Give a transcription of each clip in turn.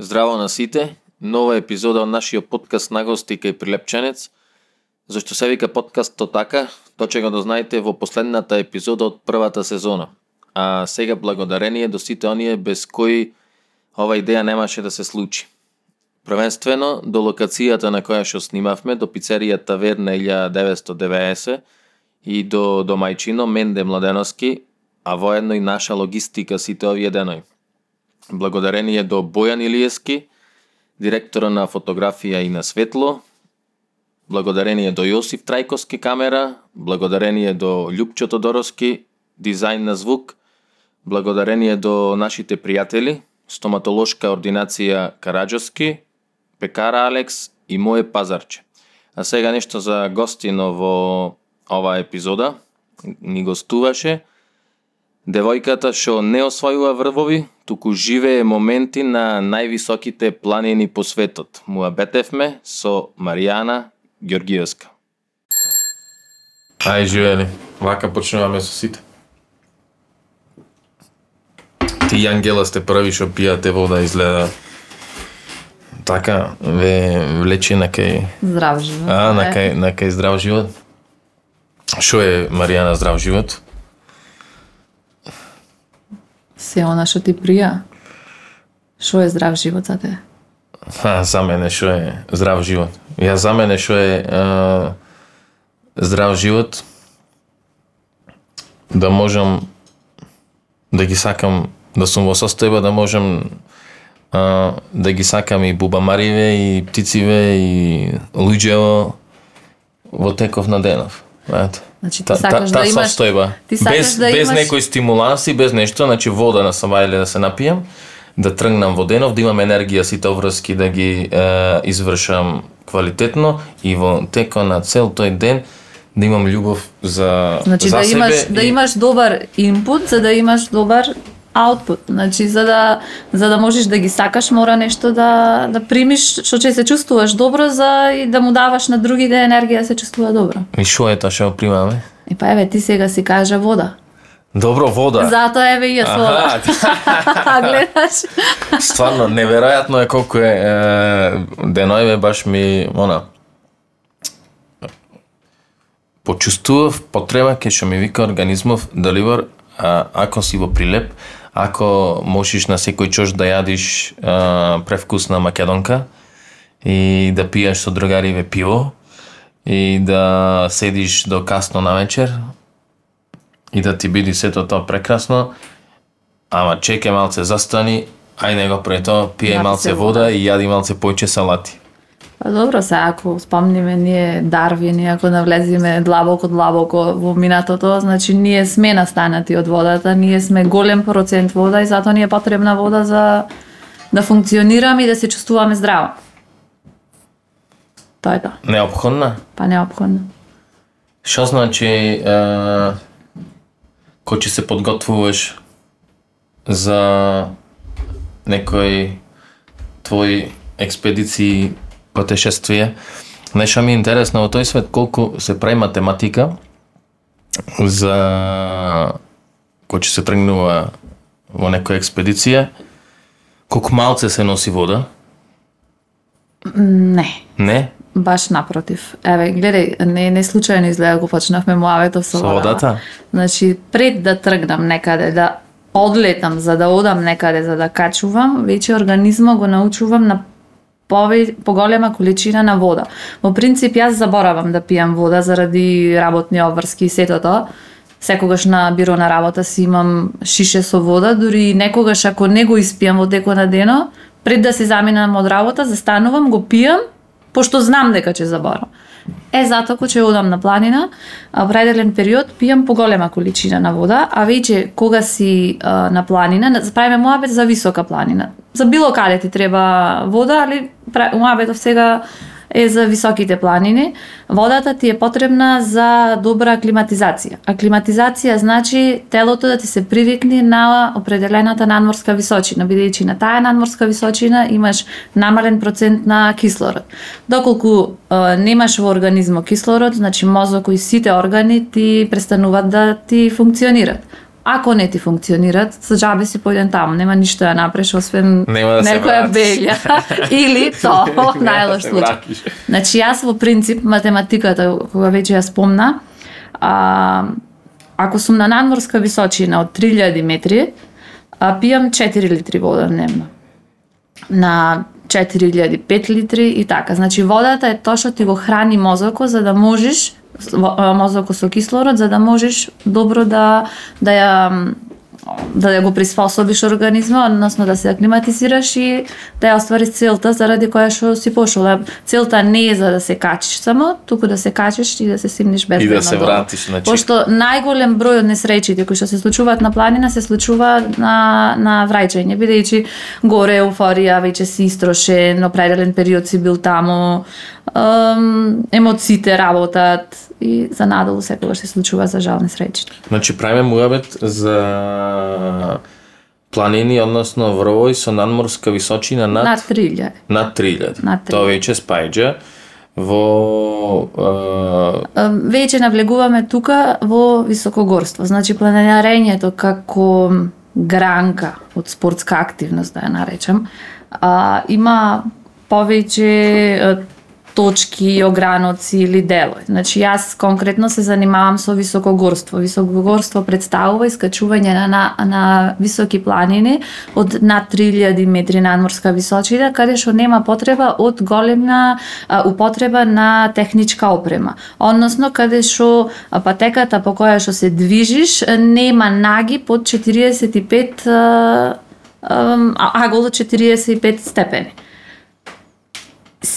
Здраво на сите, нова епизода од нашиот подкаст на гости кај Прилепченец. Зашто се вика подкаст то така, то ќе го дознаете во последната епизода од првата сезона. А сега благодарение до сите оние без кои ова идеја немаше да се случи. Првенствено до локацијата на која што снимавме, до пицерија Таверна 1990 и до домајчино Менде Младеновски, а воедно и наша логистика сите овие денови. Благодарение до Бојан Илиевски, директора на фотографија и на светло, благодарение до Јосиф Трајковски камера, благодарение до Љупчо Тодоровски, дизајн на звук, благодарение до нашите пријатели, стоматолошка ординација Караджовски, пекара Алекс и моје пазарче. А сега нешто за гостино во оваа епизода. Ни гостуваше девојката што не освојува врвови, туку живее моменти на највисоките планини по светот. Муабетевме со Маријана Ѓоргиевска. Ај, живели. Вака почнуваме со сите. Ти Јангела сте први што пијате вода изгледа така ве влече на кај Здрав живот. а на Е, кај на кај здрав живот. Што е Маријана здрав живот? Се она што ти прија. Што е здрав живот за тебе? А, за мене што е здрав живот? Ја за мене што е а, здрав живот да можам да ги сакам да сум во состојба да можам а, да ги сакам и бубамариве и птициве и луѓево во теков на денов. Знаете. Значи, ти сакаш та, да имаш- состојба. ти сакаш без да без имаш- некои стимуланси, без нешто, значи вода на сабајле да се напијам, да тргнам во денов, да имам енергија сите врски да ги е, извршам квалитетно и во теко на цел тој ден да имам љубов за Значи за да имаш себе да и- имаш добар инпут за да имаш добар аутпут. Значи за да за да можеш да ги сакаш мора нешто да да примиш што ќе се чувствуваш добро за и да му даваш на другите енергија да се чувствува добро. И што е тоа што го примаме? И па еве ти сега си кажа вода. Добро вода. Затоа еве и ја слова. Аха, Гледаш? Стварно, неверојатно е колку е, е денојве баш ми, она, почувствував потреба ке што ми вика организмов деливер а, ако си во прилеп, ако можеш на секој чош да јадиш а, превкусна македонка и да пиеш со другариве пиво и да седиш до касно на вечер и да ти биде сето тоа прекрасно, ама чекај малце застани, ај него пред тоа пиеј Јади малце вода и јади малце појче салати. Па добро се, ако спомниме ние Дарвин и ако навлезиме длабоко длабоко во минатото, значи ние сме настанати од водата, ние сме голем процент вода и затоа ни е потребна вода за да функционираме и да се чувствуваме здраво. Тоа е тоа. Неопходна? Па неопходно. Што значи е, кој ќе се подготвуваш за некој твој експедиции патешествие? Нешто ми е интересно во тој свет колку се прави математика за кој ќе се тргнува во некоја експедиција, колку малце се носи вода? Не, Не? баш напротив. Еве, гледај, не не случајно изгледа го почнавме муаветов со, Со водата. водата? Значи, пред да тргнам некаде, да одлетам за да одам некаде за да качувам, веќе организмот го научувам на пове, поголема количина на вода. Во принцип, јас заборавам да пијам вода заради работни обврски и сето тоа. Секогаш на биро на работа си имам шише со вода, дури и некогаш ако не го испијам во теко на дено, пред да се заминам од работа, застанувам, го пијам, пошто знам дека ќе заборам. Е, затоа кога ќе одам на планина, а, определен период пијам поголема количина на вода, а веќе кога си а, на планина, правиме моабет за висока планина. За било каде ти треба вода, али пра- моабетов сега е за високите планини. Водата ти е потребна за добра аклиматизација. Аклиматизација значи телото да ти се привикне на определената надморска височина, бидејќи на таа надморска височина имаш намален процент на кислород. Доколку е, немаш во организмот кислород, значи мозок и сите органи ти престануваат да ти функционираат. Ако не ти функционираат, за џабе си појден таму, нема ништо да направиш освен Нема да се некоја белја или то, најлош Се случај. Значи јас во принцип математиката кога веќе ја спомна, а, ако сум на надморска височина од 3000 метри, а, пијам 4 литри вода дневно. На 4000 5 литри и така. Значи водата е тоа што ти го храни мозокот за да можеш мозокот со кислород за да можеш добро да да ја да ја го приспособиш организма, односно да се аклиматизираш и да ја оствариш целта заради која што си пошол. Целта не е за да се качиш само, туку да се качиш и да се симниш без И да се вратиш, значи- Пошто најголем број од несреќите кои што се случуваат на планина се случува на на враќање, бидејќи горе еуфорија, веќе си истрошен, определен период си бил таму, емоциите работат и за надолу секогаш се случува за жал несреќите. Значи правиме муабет за планини, односно врвој со надморска височина над Над 3000. над 3000. Над 3000. Тоа веќе спаѓа во е, Веќе навлегуваме тука во високогорство. Значи планинарењето како гранка од спортска активност, да ја наречам, а, има повеќе точки, ограноци или делој. Значи јас конкретно се занимавам со високогорство. Високогорство представува искачување на, на, на високи планини од над 3000 метри надморска височина, каде што нема потреба од големна а, употреба на техничка опрема. Односно, каде што патеката по која што се движиш нема наги под 45 а, а, агол 45 степени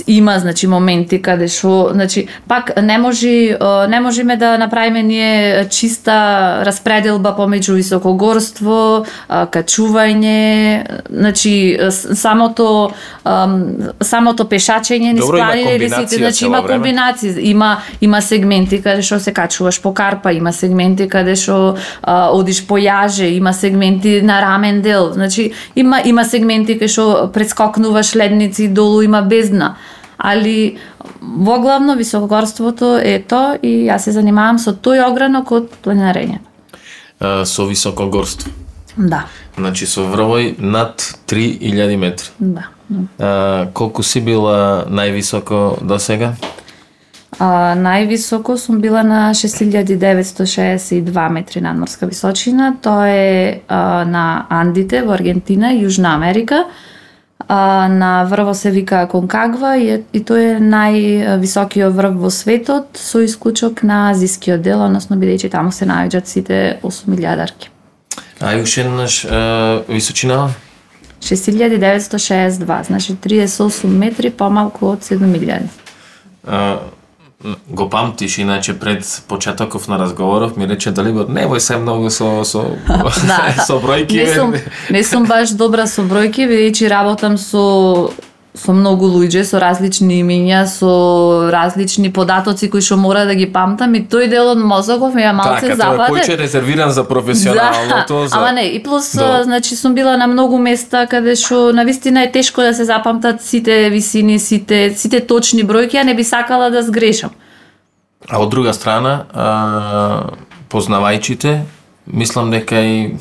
има значи моменти каде што значи пак не можи е, не можеме да направиме ние чиста распределба помеѓу високогорство, качување, значи самото ам, самото пешачење низ планини или сите, значи има комбинации, има има сегменти каде што се качуваш по карпа, има сегменти каде што одиш по јаже, има сегменти на рамен дел, значи има има сегменти каде што прескокнуваш ледници долу има бездна. Али во главно високогорството е тоа и јас се занимавам со тој огранок од планинарењето. е, со високогорство. Да, Значи со врвој над 3000 метри. да. А, колку си била највисоко до сега? А, највисоко сум била на 6962 метри надморска височина. Тоа е а, на Андите во Аргентина Јужна Америка. А, на врво се вика Конкагва и, и тој е највисокиот врв во светот со исклучок на азискиот дел, односно бидејќи таму се наоѓаат сите 8000-арки. Ај уште еднаш височина? 6962, значи 38 метри помалку од 7000. Го памтиш, иначе пред почетоков на разговоров ми рече дали го немој се многу со со Да, да. со бројки. Не сум, не сум баш добра со бројки, бидејќи работам со со многу луѓе, со различни имиња, со различни податоци кои што мора да ги памтам и тој дел од мозоков ја малце Така, тоа е западен. поќе резервиран за професионалното, за ама не, и плюс, Да. значи сум била на многу места каде што на вистина е тешко да се запамтат сите висини, сите сите точни бројки, а не би сакала да сгрешам. А од друга страна, а, познавајчите, мислам дека и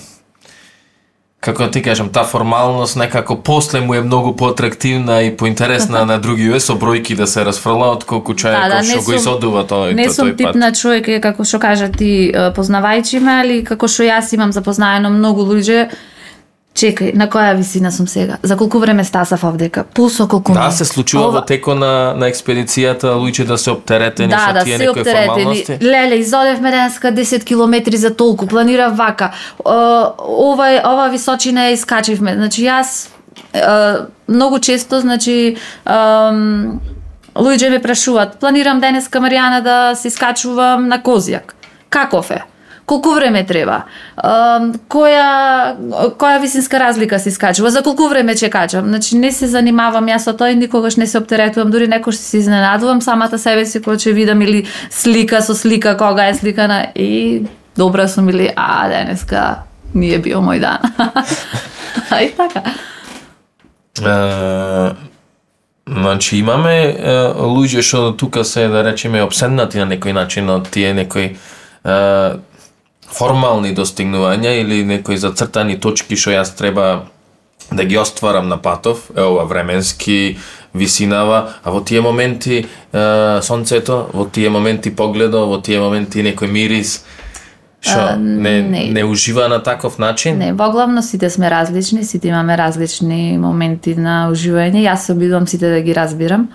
како ти кажам, таа формалност некако после му е многу поатрактивна и поинтересна на другиве со бројки да се разфрла отколку човек Да, да, што го изодува тој Не сум тип на човек како што кажа ти познавајќи ме, али како што јас имам запознаено многу луѓе, чекај, на која висина сум сега? За колку време стасав овдека? Пулсо колку Да, се случува Ова- во текот на, на експедицијата луѓе да се оптеретени Да, со да, тие се некои формалности. Леле, изодевме денеска 10 километри за толку, планира вака. Ова ова височина ја искачивме. Значи јас многу често, значи луѓе ме прашуваат, планирам денеска Маријана да се искачувам на Козјак. Каков е? Колку време треба? Која која висинска разлика се искачува? За колку време ќе качам? Значи не се занимавам јас со тоа и никогаш не се оптеретувам, дури некош се изненадувам самата себе си кога ќе видам или слика со слика кога е сликана и добра сум или а денеска не е био мој дан. А и така. Значи имаме е, луѓе што тука се да речеме обседнати на некој начин од тие некои е, формални достигнувања или некои зацртани точки што јас треба да ги остварам на патов, е ова временски, висинава, а во тие моменти е, сонцето, во тие моменти погледо, во тие моменти некој мирис, што А, не, не. не ужива на таков начин? Не, во главно сите сме различни, сите имаме различни моменти на уживање. Јас се обидувам сите да ги разбирам.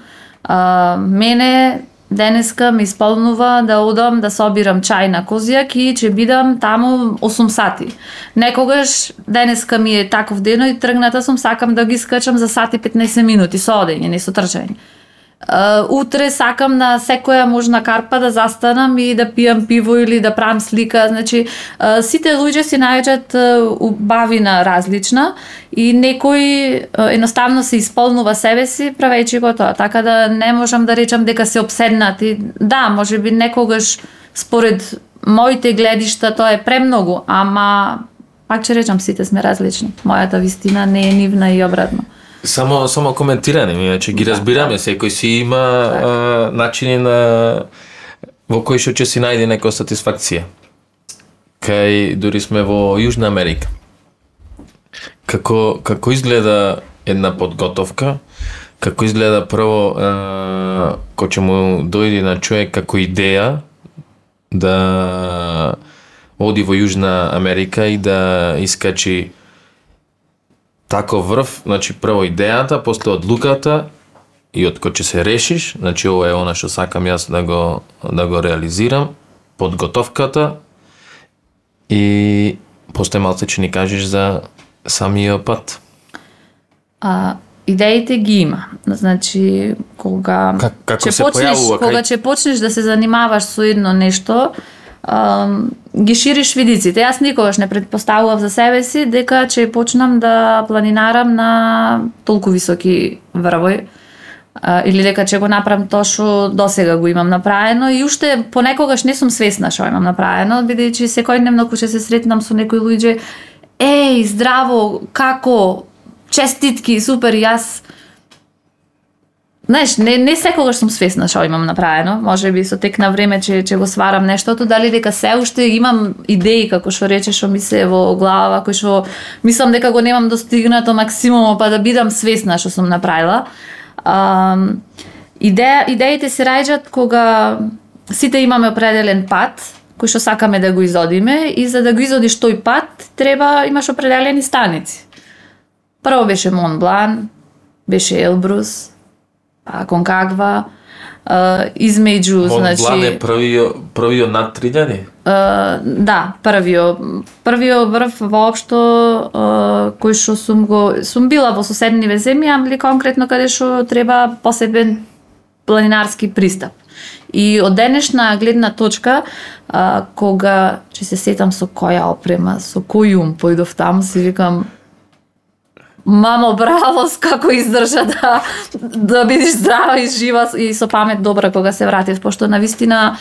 А, мене денеска ми исполнува да одам да собирам чај на Козијак и ќе бидам таму 8 сати. Некогаш денеска ми е таков ден и тргната сум сакам да ги скачам за сати 15 минути со одење, не со трчање. Uh, утре сакам на секоја можна карпа да застанам и да пијам пиво или да правам слика. Значи, uh, сите луѓе си наоѓаат uh, убавина различна и некој uh, едноставно се исполнува себе си правејќи го тоа. Така да не можам да речам дека се обседнати. Да, може би некогаш според моите гледишта тоа е премногу, ама пак ќе речам сите сме различни. Мојата вистина не е нивна и обратно. Само само коментиране, иначе ги разбираме, секој си има а, начини на во кои што ќе си најде некоја сатисфакција. Кај дури сме во Јужна Америка. Како како изгледа една подготовка, како изгледа прво а, кој ќе му дојде на човек како идеја да оди во Јужна Америка и да искачи тако врв, значи прво идејата, после одлуката и од кој ќе се решиш, значи ова е она што сакам јас да го да го реализирам, подготовката и после малце ќе ни кажеш за самиот пат. А, идеите ги има. Значи, кога Как- како ќе се почнеш, појавува, кога ќе почнеш да се занимаваш со едно нешто, а, ги шириш видиците. Јас никогаш не предпоставував за себе си дека ќе почнам да планинарам на толку високи врвој или дека ќе го направам тоа што досега го имам направено и уште понекогаш не сум свесна што имам направено, бидејќи секојдневно кога ќе се сретнам со некои луѓе, еј, здраво, како, честитки, супер, јас Знаеш, не, не секогаш сум свесна што имам направено. Може би со тек на време че, че го сварам нештото, дали дека се уште имам идеи, како што рече, што ми се во глава, кој што мислам дека го немам достигнато максимумо, па да бидам свесна што сум направила. А, идеја, идеите се раѓаат кога сите имаме определен пат, кој што сакаме да го изодиме и за да го изодиш тој пат, треба имаш определени станици. Прво беше Монблан, беше Елбрус, па Конкагва, а, измеѓу, Мон значи... Блан е првиот првиот над 3000? А, да, првиот првиот врв воопшто а, кој што сум го сум била во соседниве земји, али конкретно каде што треба посебен планинарски пристап. И од денешна гледна точка, а, кога ќе се сетам со која опрема, со кој ум појдов таму, си викам Мамо, браво, с како издржа да, да бидеш здрава и жива и со памет добра кога се вратив, пошто на вистина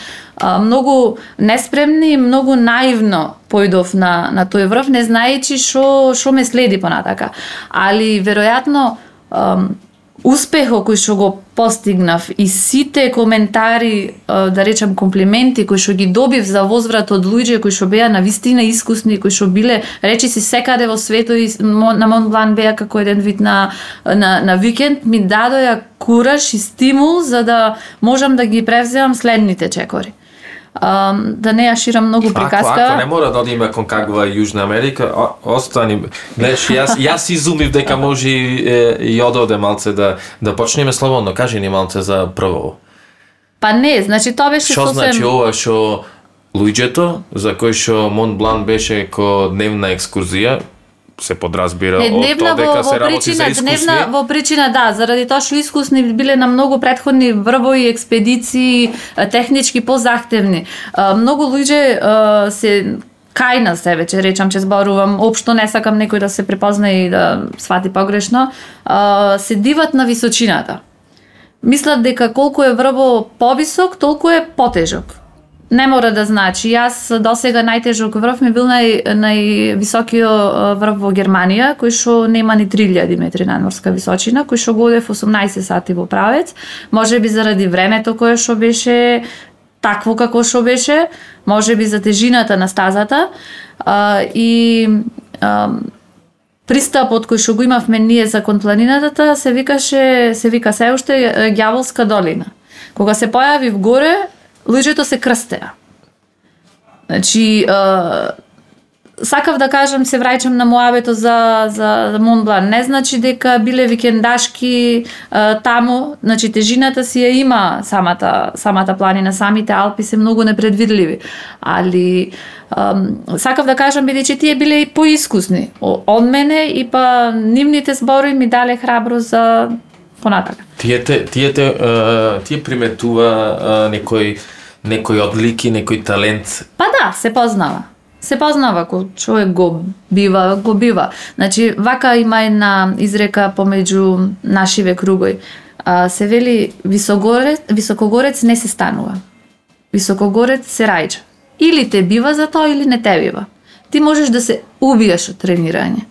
многу неспремни, многу наивно појдов на, на тој врв, не знаејќи што што ме следи понатака. Али веројатно успехот кој што го постигнав и сите коментари, да речем комплименти кои што ги добив за возврат од луѓе кои што беа на вистина искусни, кои што биле речи си секаде во светот и на Монблан беа како еден вид на, на, на викенд, ми дадоја кураж и стимул за да можам да ги превземам следните чекори. А, да не ја ширам многу приказка. Ако, ако не мора да одиме кон каква Јужна Америка, о, остани. Гледаш, јас јас изумив дека може и, е, и од овде малце да да почнеме слободно. Кажи ни малце за прво. Па не, значи тоа беше Што сосем... значи ова што луѓето за кој што Мон Блан беше ко дневна екскурзија, се подразбира Не, од дневна тоа дека во, се работи за причина, искусни. дневна во причина да, заради тоа што искусни биле на многу претходни врвови, експедиции, технички позахтевни. Многу луѓе се кај на себе, че речам, че зборувам, општо не сакам некој да се препозна и да свати погрешно, се диват на височината. Мислат дека колку е врво повисок, толку е потежок. Не мора да значи. Јас досега најтежок врв ми бил нај, највисокиот врв во Германија, кој што нема ни 3000 метри надморска височина, кој што го одев 18 сати во правец. Може би заради времето кое што беше такво како што беше, може би за тежината на стазата а, и а, пристапот кој што го имавме ние за кон планината се викаше се вика се уште гјаволска ѓаволска долина. Кога се појави вгоре, луѓето се крстеа. Значи, а, сакав да кажам, се враќам на моабето за, за Монблан. Не значи дека биле викендашки а, таму, значи тежината си ја има самата, самата планина, самите Алпи се многу непредвидливи. Али ам, сакав да кажам бидејќи тие биле и поискусни од мене и па нивните зборови ми дале храбро за понатака. Тие те, тие те, а, тие приметува а, некој некој одлики, некој талент. Па да, се познава. Се познава кога човек го бива, го бива. Значи, вака има една изрека помеѓу нашиве кругој. А, се вели високогорец, високогорец не се станува. Високогорец се рајча. Или те бива за тоа, или не те бива. Ти можеш да се убиеш од тренирање.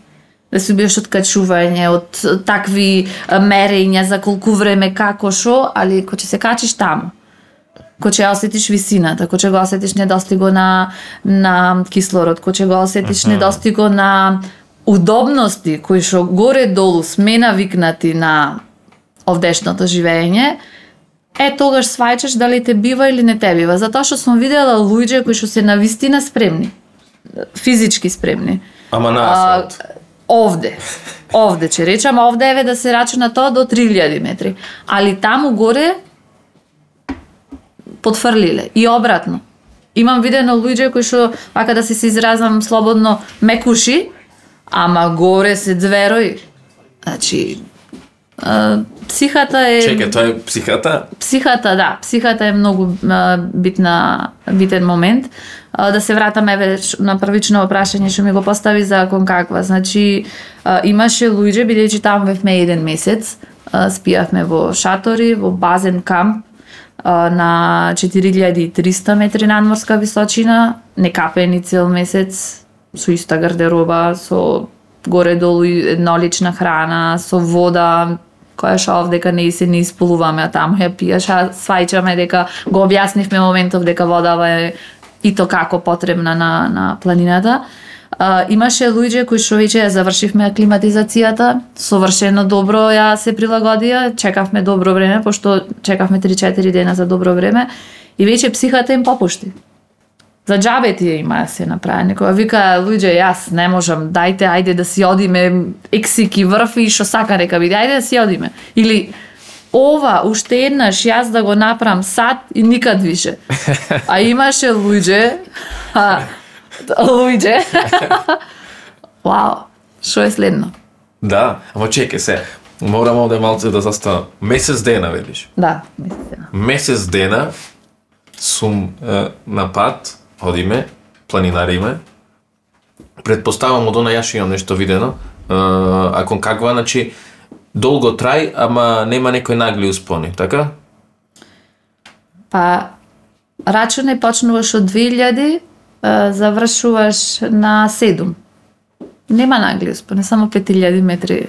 Да се убиеш од качување, од такви мерења за колку време, како, шо, али кога ќе се качиш таму, кој ќе осетиш висината, кој ќе го осетиш недостиго на на кислород, кој ќе го осетиш недостиго на удобности кои што горе долу сме навикнати на овдешното живење, е тогаш сваќаш дали те бива или не те бива, затоа што сум видела луѓе кои што се навистина спремни, физички спремни. Ама на асфалт овде. Овде ќе речам, овде еве да се рачуна тоа до 3000 метри. Али таму горе потфрлиле и обратно. Имам видено луѓе кои што вака да се се изразам слободно мекуши, ама горе се зверои. Значи а, психата е Чекај, тоа е психата? Психата, да, психата е многу битна битен момент. Да се вратам еве на првично прашање што ми го постави за конкаква. Значи а, имаше луѓе бидејќи таму бевме еден месец, а, спијавме во шатори, во базен камп на 4300 метри надморска височина, некапени цел месец, со иста гардероба, со горе-долу еднолична храна, со вода, која што овдека не се не исполуваме, а таму ја пиеш, а свајчаме дека го објаснивме моментов дека водава е и то како потребна на, на планината. А, имаше луѓе кои што веќе ја завршивме аклиматизацијата, совршено добро ја се прилагодија, чекавме добро време, пошто чекавме 3-4 дена за добро време, и веќе психата им попушти. За џабе тие има да се направи. Некоја вика, луѓе, јас не можам, дајте, ајде да си одиме ексики врв и што сака нека биде, ајде да си одиме. Или ова, уште еднаш јас да го направам сад и никад више. А имаше луѓе, а, луѓе, Вау, што е следно? Да, ама чекај се. Морам овде малце да застанам. Месец дена, велиш. Да, мислите. Месец дена сум е, на пат, одиме, планинариме. Предпоставам од она јаш имам нешто видено. А кон каква, значи, долго трај, ама нема некој нагли успони, така? Па, рачуне почнуваш од 2000, а, завршуваш на 7. Нема нагли успоне, само 5000 метри.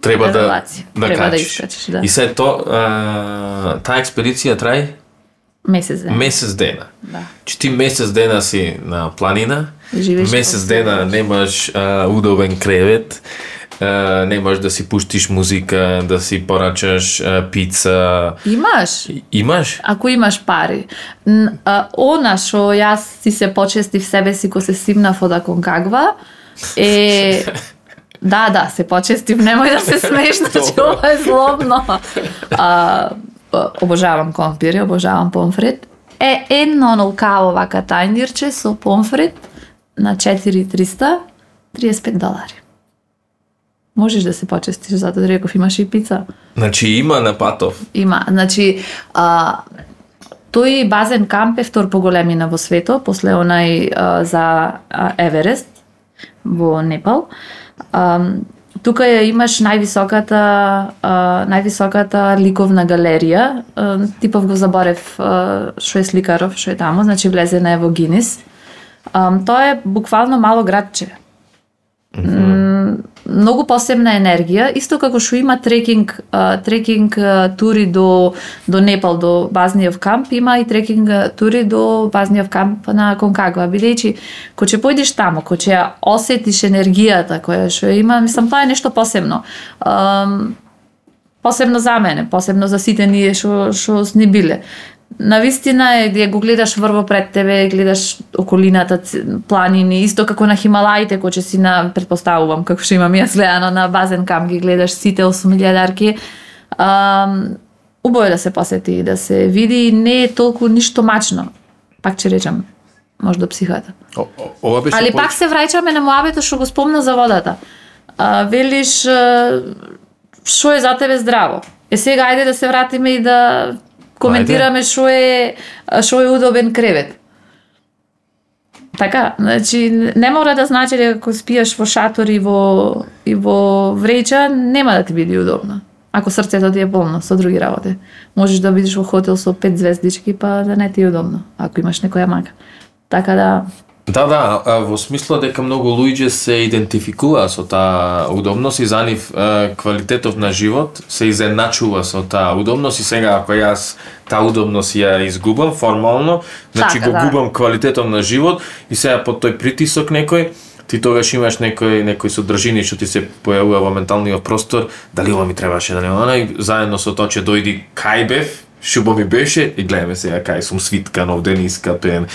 Треба да, Релација. да Треба да качиш. искачиш, да. И се то, е, таа експедиција трај Месец ден. месец дена. Да. Че ти месец дена си на планина, Живееш месец дена немаш а, удобен кревет, а, немаш да си пуштиш музика, да си порачаш а, пица. Имаш? Имаш? Ако имаш пари. Н, а, она што јас си се почестив себе си ко се симнав од Аконкагва е Да, да, се почестив, немој да се смееш, значи ова е злобно. А, обожавам компири, обожавам помфрит. Е едно нолкаво вака тајнирче со помфрит на 4300 35 долари. Можеш да се почестиш, затоа да реков имаш и пица. Значи има на патов. Има, значи, а, тој базен камп е втор по големина во светот, после онај а, за а, Еверест во Непал. А, тука ја имаш највисоката а, највисоката ликовна галерија. А, типов го заборев а, што е сликаров, што е таму, значи влезена е во Гинис. А, тоа е буквално мало градче. М, многу посебна енергија, исто како што има трекинг трекинг тури до до Непал до базниот камп, има и трекинг тури до базниот камп на Конкагва, бидејќи кога ќе појдеш таму, кога ќе осетиш енергијата која што има, мислам тоа е нешто посебно. Посебно за мене, посебно за сите ние што што сни биле. На вистина е го гледаш врво пред тебе, гледаш околината, планини, исто како на Хималаите, кој ќе си на предпоставувам како што имам јас гледано на базен камп, ги гледаш сите 8000 Ам, убаво е да се посети и да се види не е толку ништо мачно. Пак ќе речам, може до психата. О, о- ова беше Али пак се враќаме на моабето што го спомна за водата. А, велиш што е за тебе здраво. Е сега ајде да се вратиме и да коментираме што е што е удобен кревет. Така, значи не мора да значи дека ако спиеш во шатор и во и во вреќа нема да ти биде удобно. Ако срцето ти е полно со други работи. Можеш да бидеш во хотел со пет звездички па да не ти е удобно, ако имаш некоја мака. Така да Да, да, во смисло дека многу луѓе се идентификува со таа удобност и за нив а, квалитетов на живот се изедначува со таа удобност и сега ако јас таа удобност ја изгубам формално, значи Така, го да. губам квалитетов на живот и сега под тој притисок некој ти тогаш имаш некој некој содржини што ти се појавува во менталниот простор, дали ова ми требаше, дали ова, и заедно со тоа че дојди кај бев, шубо ми беше и гледаме сега кај сум свиткан овде ден искапен. Е,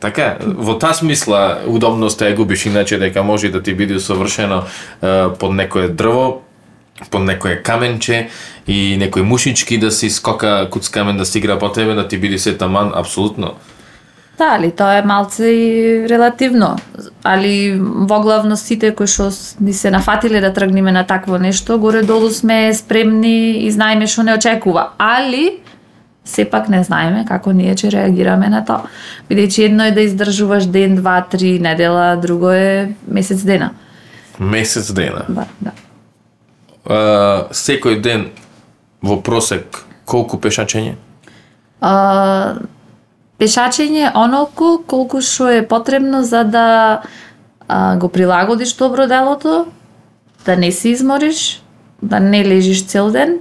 така, во таа смисла удобноста ја губиш иначе дека може да ти биде совршено е, под некое дрво, под некое каменче и некој мушички да си скока куц камен да си игра по тебе, да ти биде се таман, апсолутно. Да, али тоа е малце и релативно. Али во главно сите кои што ни се нафатиле да тргнеме на такво нешто, горе долу сме спремни и знаеме што не очекува. Али сепак не знаеме како ние ќе реагираме на тоа. Бидејќи едно е да издржуваш ден, два, три недела, друго е месец дена. Месец дена. Да, да. А, секој ден во просек колку пешачење? А, пешачење онолку колку што е потребно за да а, го прилагодиш добро делото, да не се измориш, да не лежиш цел ден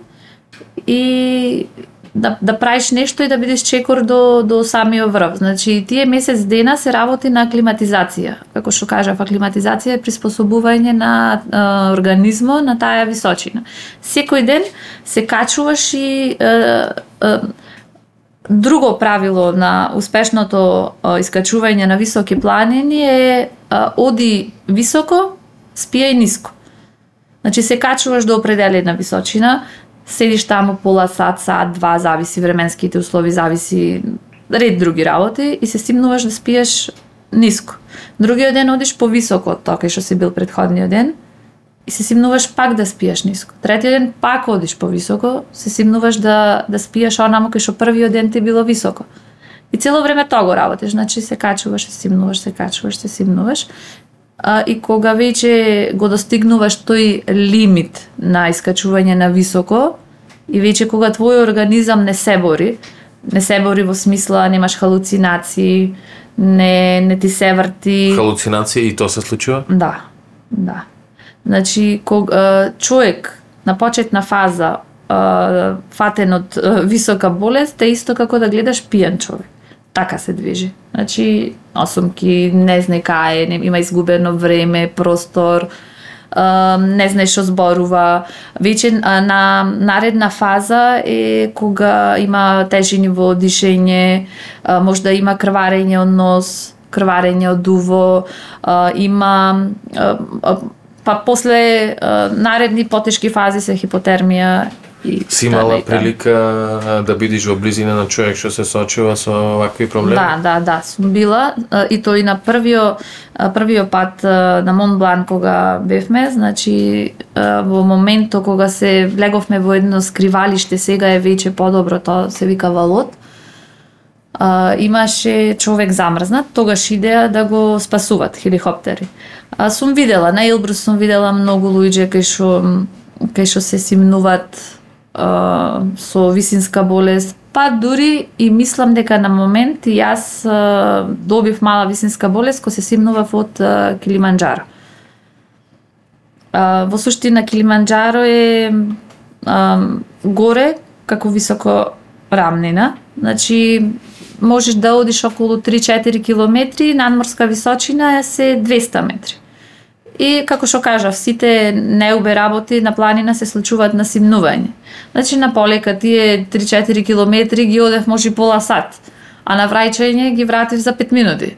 и да, да правиш нешто и да бидеш чекор до, до самиот врв. Значи, тие месец дена се работи на аклиматизација. Како што кажав, аклиматизација е приспособување на е, организмо на таа височина. Секој ден се качуваш и е, е, Друго правило на успешното искачување на високи планини е оди високо, спијај ниско. Значи се качуваш до определена височина, седиш таму пола сат, сат, два, зависи временските услови, зависи ред други работи и се стимнуваш да спиеш ниско. Другиот ден одиш повисоко од тоа кај што си бил предходниот ден и се симнуваш пак да спиеш ниско. Третиот ден пак одиш повисоко, се симнуваш да да спиеш онаму кај што првиот ден ти било високо. И цело време тоа го работиш, значи се качуваш, се симнуваш, се качуваш, се симнуваш. А, и кога веќе го достигнуваш тој лимит на искачување на високо и веќе кога твојот организам не се бори, не се бори во смисла немаш халуцинации, не не ти се врти Халуцинација и тоа се случува? Да, да. Значи, кога човек на почетна фаза а, фатен од а, висока болест е исто како да гледаш пијан човек. Така се движи. Значи, осумки, не знае кај, не- има изгубено време, простор, а, не знае што зборува. Веќе а, на наредна фаза е кога има тежини во дишење, а, може да има крварење од нос, крварење од уво, а, има а, а, па после а, наредни потешки фази се хипотермија и Си таа имала таа. прилика да бидиш во близина на човек што се соочува со вакви проблеми? Да, да, да, сум била и тој на првиот првиот пат на Мон Блан кога бевме, значи во моментот кога се влеговме во едно скривалиште, сега е веќе подобро, тоа се вика валот. Имаше човек замрзнат, тогаш идеа да го спасуват хеликоптери. А, сум видела, на Илбрус сум видела многу луѓе кај што кај што се симнуваат а, со висинска болест, па дури и мислам дека на момент јас а, добив мала висинска болест кога се симнував од а, Килиманџаро. А, во суштина Килиманџаро е а, горе како високо рамнина. Значи можеш да одиш околу 3-4 километри, надморска височина е се 200 метри. И како што кажав, сите неубе работи на планина се случуваат на симнување. Значи на полека тие 3-4 километри ги одев може пола сат, а на враќање ги вратив за 5 минути.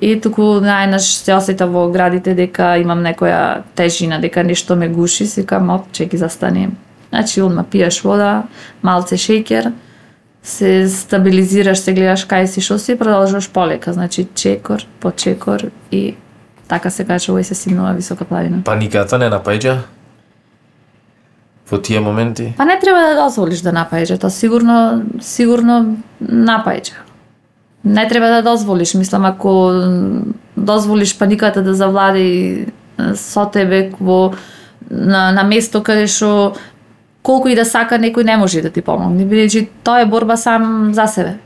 И туку најнаш се осета во градите дека имам некоја тежина, дека нешто ме гуши, си кам, оп, че ги застанем. Значи, одма пиеш вода, малце шеќер, се стабилизираш, се гледаш кај си, што си, и продолжуваш полека. Значи, чекор по чекор и така се каже, овој се симнува висока планина. Паниката не напаѓа? Во тие моменти? Па не треба да дозволиш да напаѓа, тоа сигурно, сигурно напаѓа. Не треба да дозволиш, мислам, ако дозволиш паниката да завлади со тебе во на, на место каде што колку и да сака некој не може да ти помогне, бидејќи тоа е борба сам за себе.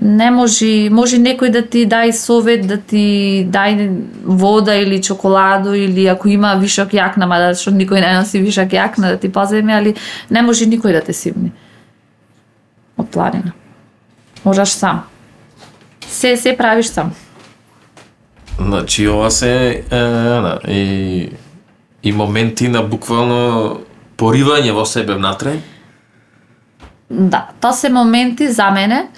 Не може, може некој да ти дај совет, да ти дај вода или чоколаду или ако има вишок јакна, мада што никој не носи вишок јакна да ти поземе, али не може никој да те симни. Од планина. Можеш сам. Се се правиш сам. Значи, ова се е, на, и, и моменти на буквално поривање во себе внатре. Да, тоа се моменти за мене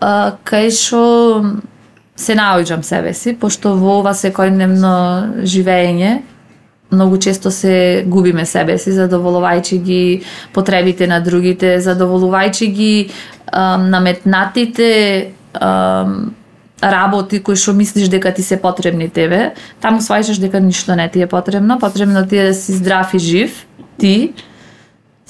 а, кај што се наоѓам себе си, пошто во ова секојдневно живење многу често се губиме себе си, задоволувајќи ги потребите на другите, задоволувајќи ги а, наметнатите а, работи кои што мислиш дека ти се потребни тебе, таму сваќаш дека ништо не ти е потребно, потребно ти е да си здрав и жив, ти,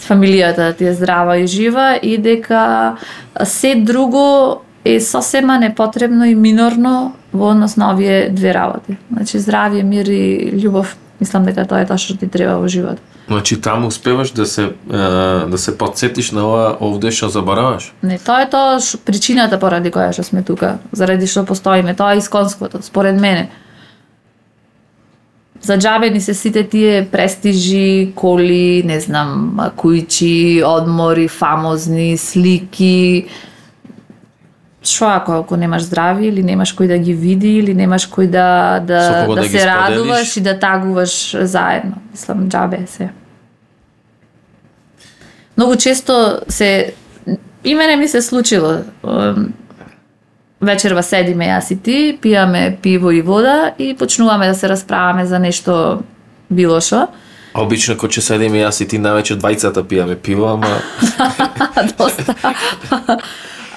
фамилијата да ти е здрава и жива и дека се друго е сосема непотребно и минорно во однос на овие две работи. Значи здравје, мир и љубов, мислам дека тоа е тоа што ти треба во живот. Значи, таму успеваш да се, да се подсетиш на ова овде што забораваш. Не, тоа е тоа причината поради која што сме тука, заради што постоиме, тоа е исконското, според мене. За џабе ни се сите тие престижи, коли, не знам, кујчи, одмори, фамозни, слики. Што ако, ако немаш здравје или немаш кој да ги види или немаш кој да да, да, да се радуваш и да тагуваш заедно. Мислам, џабе се. Многу често се и мене ми се случило. Вечерва седиме јас и ти, пијаме пиво и вода и почнуваме да се расправаме за нешто било што. А обично кога ќе седиме јас и ти навечер двајцата пијаме пиво, ама Доста.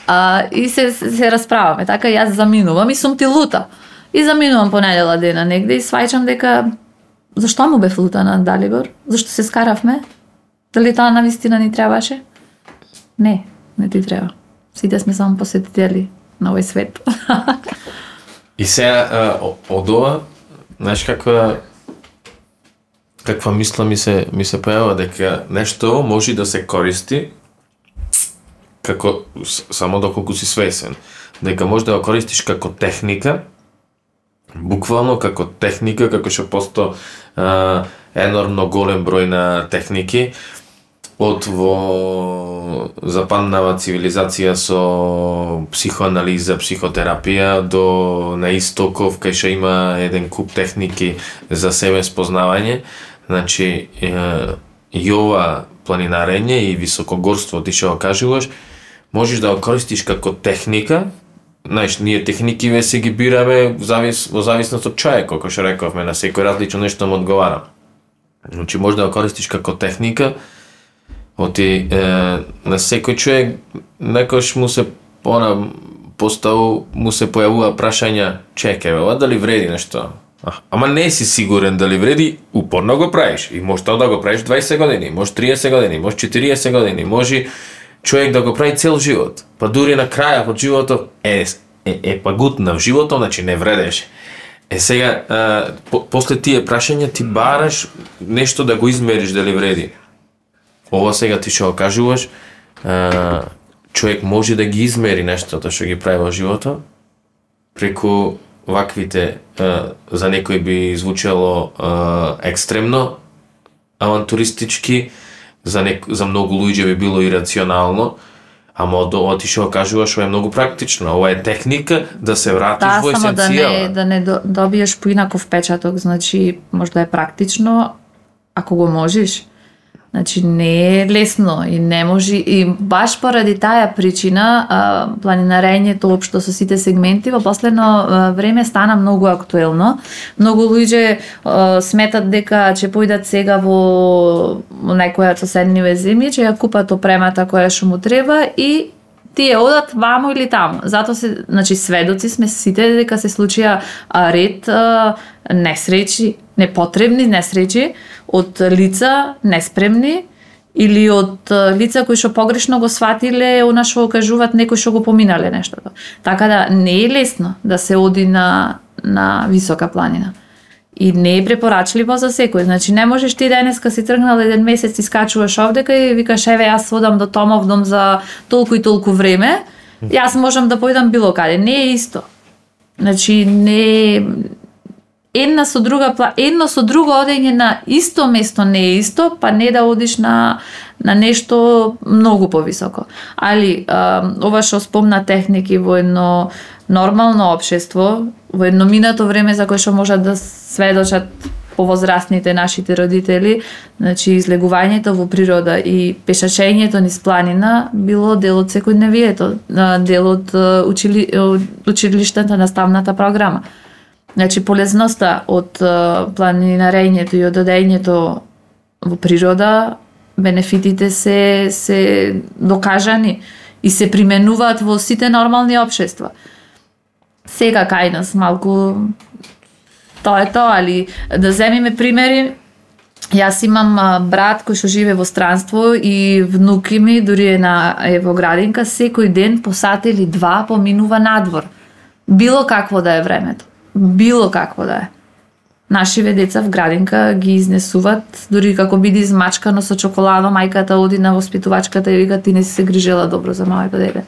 а, и се, се расправаме. Така јас заминувам и сум ти лута. И заминувам понедела дена негде и сваќам дека зашто му бев лута на Далибор? Зашто се скаравме? Дали тоа на вистина ни требаше? Не, не ти треба. Сите сме само посетители на овој свет. И сега од ова, знаеш каква каква мисла ми се ми се појава дека нешто може да се користи како само доколку си свесен, дека може да го користиш како техника, буквално како техника, како што посто а, енормно голем број на техники, од во западнава цивилизација со психоанализа, психотерапија до на истоков кај што има еден куп техники за себе спознавање. Значи и ова планинарење и високогорство ти што го кажуваш, можеш да го користиш како техника, Знаеш, ние техники ве се ги бираме во, завис, во зависност од човек, како што рековме, на секој различно нешто му одговара. Значи, може да го користиш како техника, оти е, на секој човек некош му се она поставу му се појавува прашања, чекај, ова дали вреди нешто? А, ама не си сигурен дали вреди, упорно го правиш. И може тоа да го правиш 20 години, може 30 години, може 40 години, може човек да го прави цел живот. Па дури на крајот од животот е, е, е па гутнав животот, значи не вредеше. Е сега, а, по, после тие прашања ти бараш нешто да го измериш дали вреди. Ова сега ти што кажуваш, човек може да ги измери нештото што ги прави во животот преку ваквите за некој би звучело екстремно, авантуристички, за, нек, за многу луѓе би било ирационално, ама од ова ти што кажуваш, ова е многу практично. Ова е техника да се вратиш Да, во само да есенцијава. не, да не до- добиеш поинаков печаток, значи можда е практично ако го можеш. Значи не е лесно и не може и баш поради таа причина а, планинарењето општо со сите сегменти во последно време стана многу актуелно. Многу луѓе а, сметат дека ќе појдат сега во некоја од соседниве земји, ќе ја купат опремата која што му треба и тие одат ваму или таму. затоа се, значи сведоци сме сите дека се случија ред а, несречи, непотребни несреќи од лица неспремни или од лица кои што погрешно го сватиле она што го кажуваат некои што го поминале нештото. Така да не е лесно да се оди на на висока планина. И не е препорачливо за секој. Значи не можеш ти денеска си тргнал да еден месец и скачуваш овдека и викаш еве јас одам до Томов дом за толку и толку време. Јас можам да појдам било каде. Не е исто. Значи не една со друга пла- едно со друго одење на исто место не е исто, па не да одиш на на нешто многу повисоко. Али а, ова што спомна техники во едно нормално општество, во едно минато време за кое што можат да сведочат повозрастните нашите родители, значи излегувањето во природа и пешачењето низ планина било дел од секојдневието, дел од учили, училиштата наставната програма. Значи полезноста од а, планинарењето и од во природа, бенефитите се се докажани и се применуваат во сите нормални општества. Сега кај нас малку тоа е тоа, али да земиме примери Јас имам брат кој што живе во странство и внуки ми, дури е на е во градинка, секој ден по сат или два поминува надвор. Било какво да е времето. Било какво да е. Нашиве деца в градинка ги изнесуваат, дури како биде измачкано со чоколадо, мајката оди на воспитувачката и вика ти не си се грижела добро за моето дете.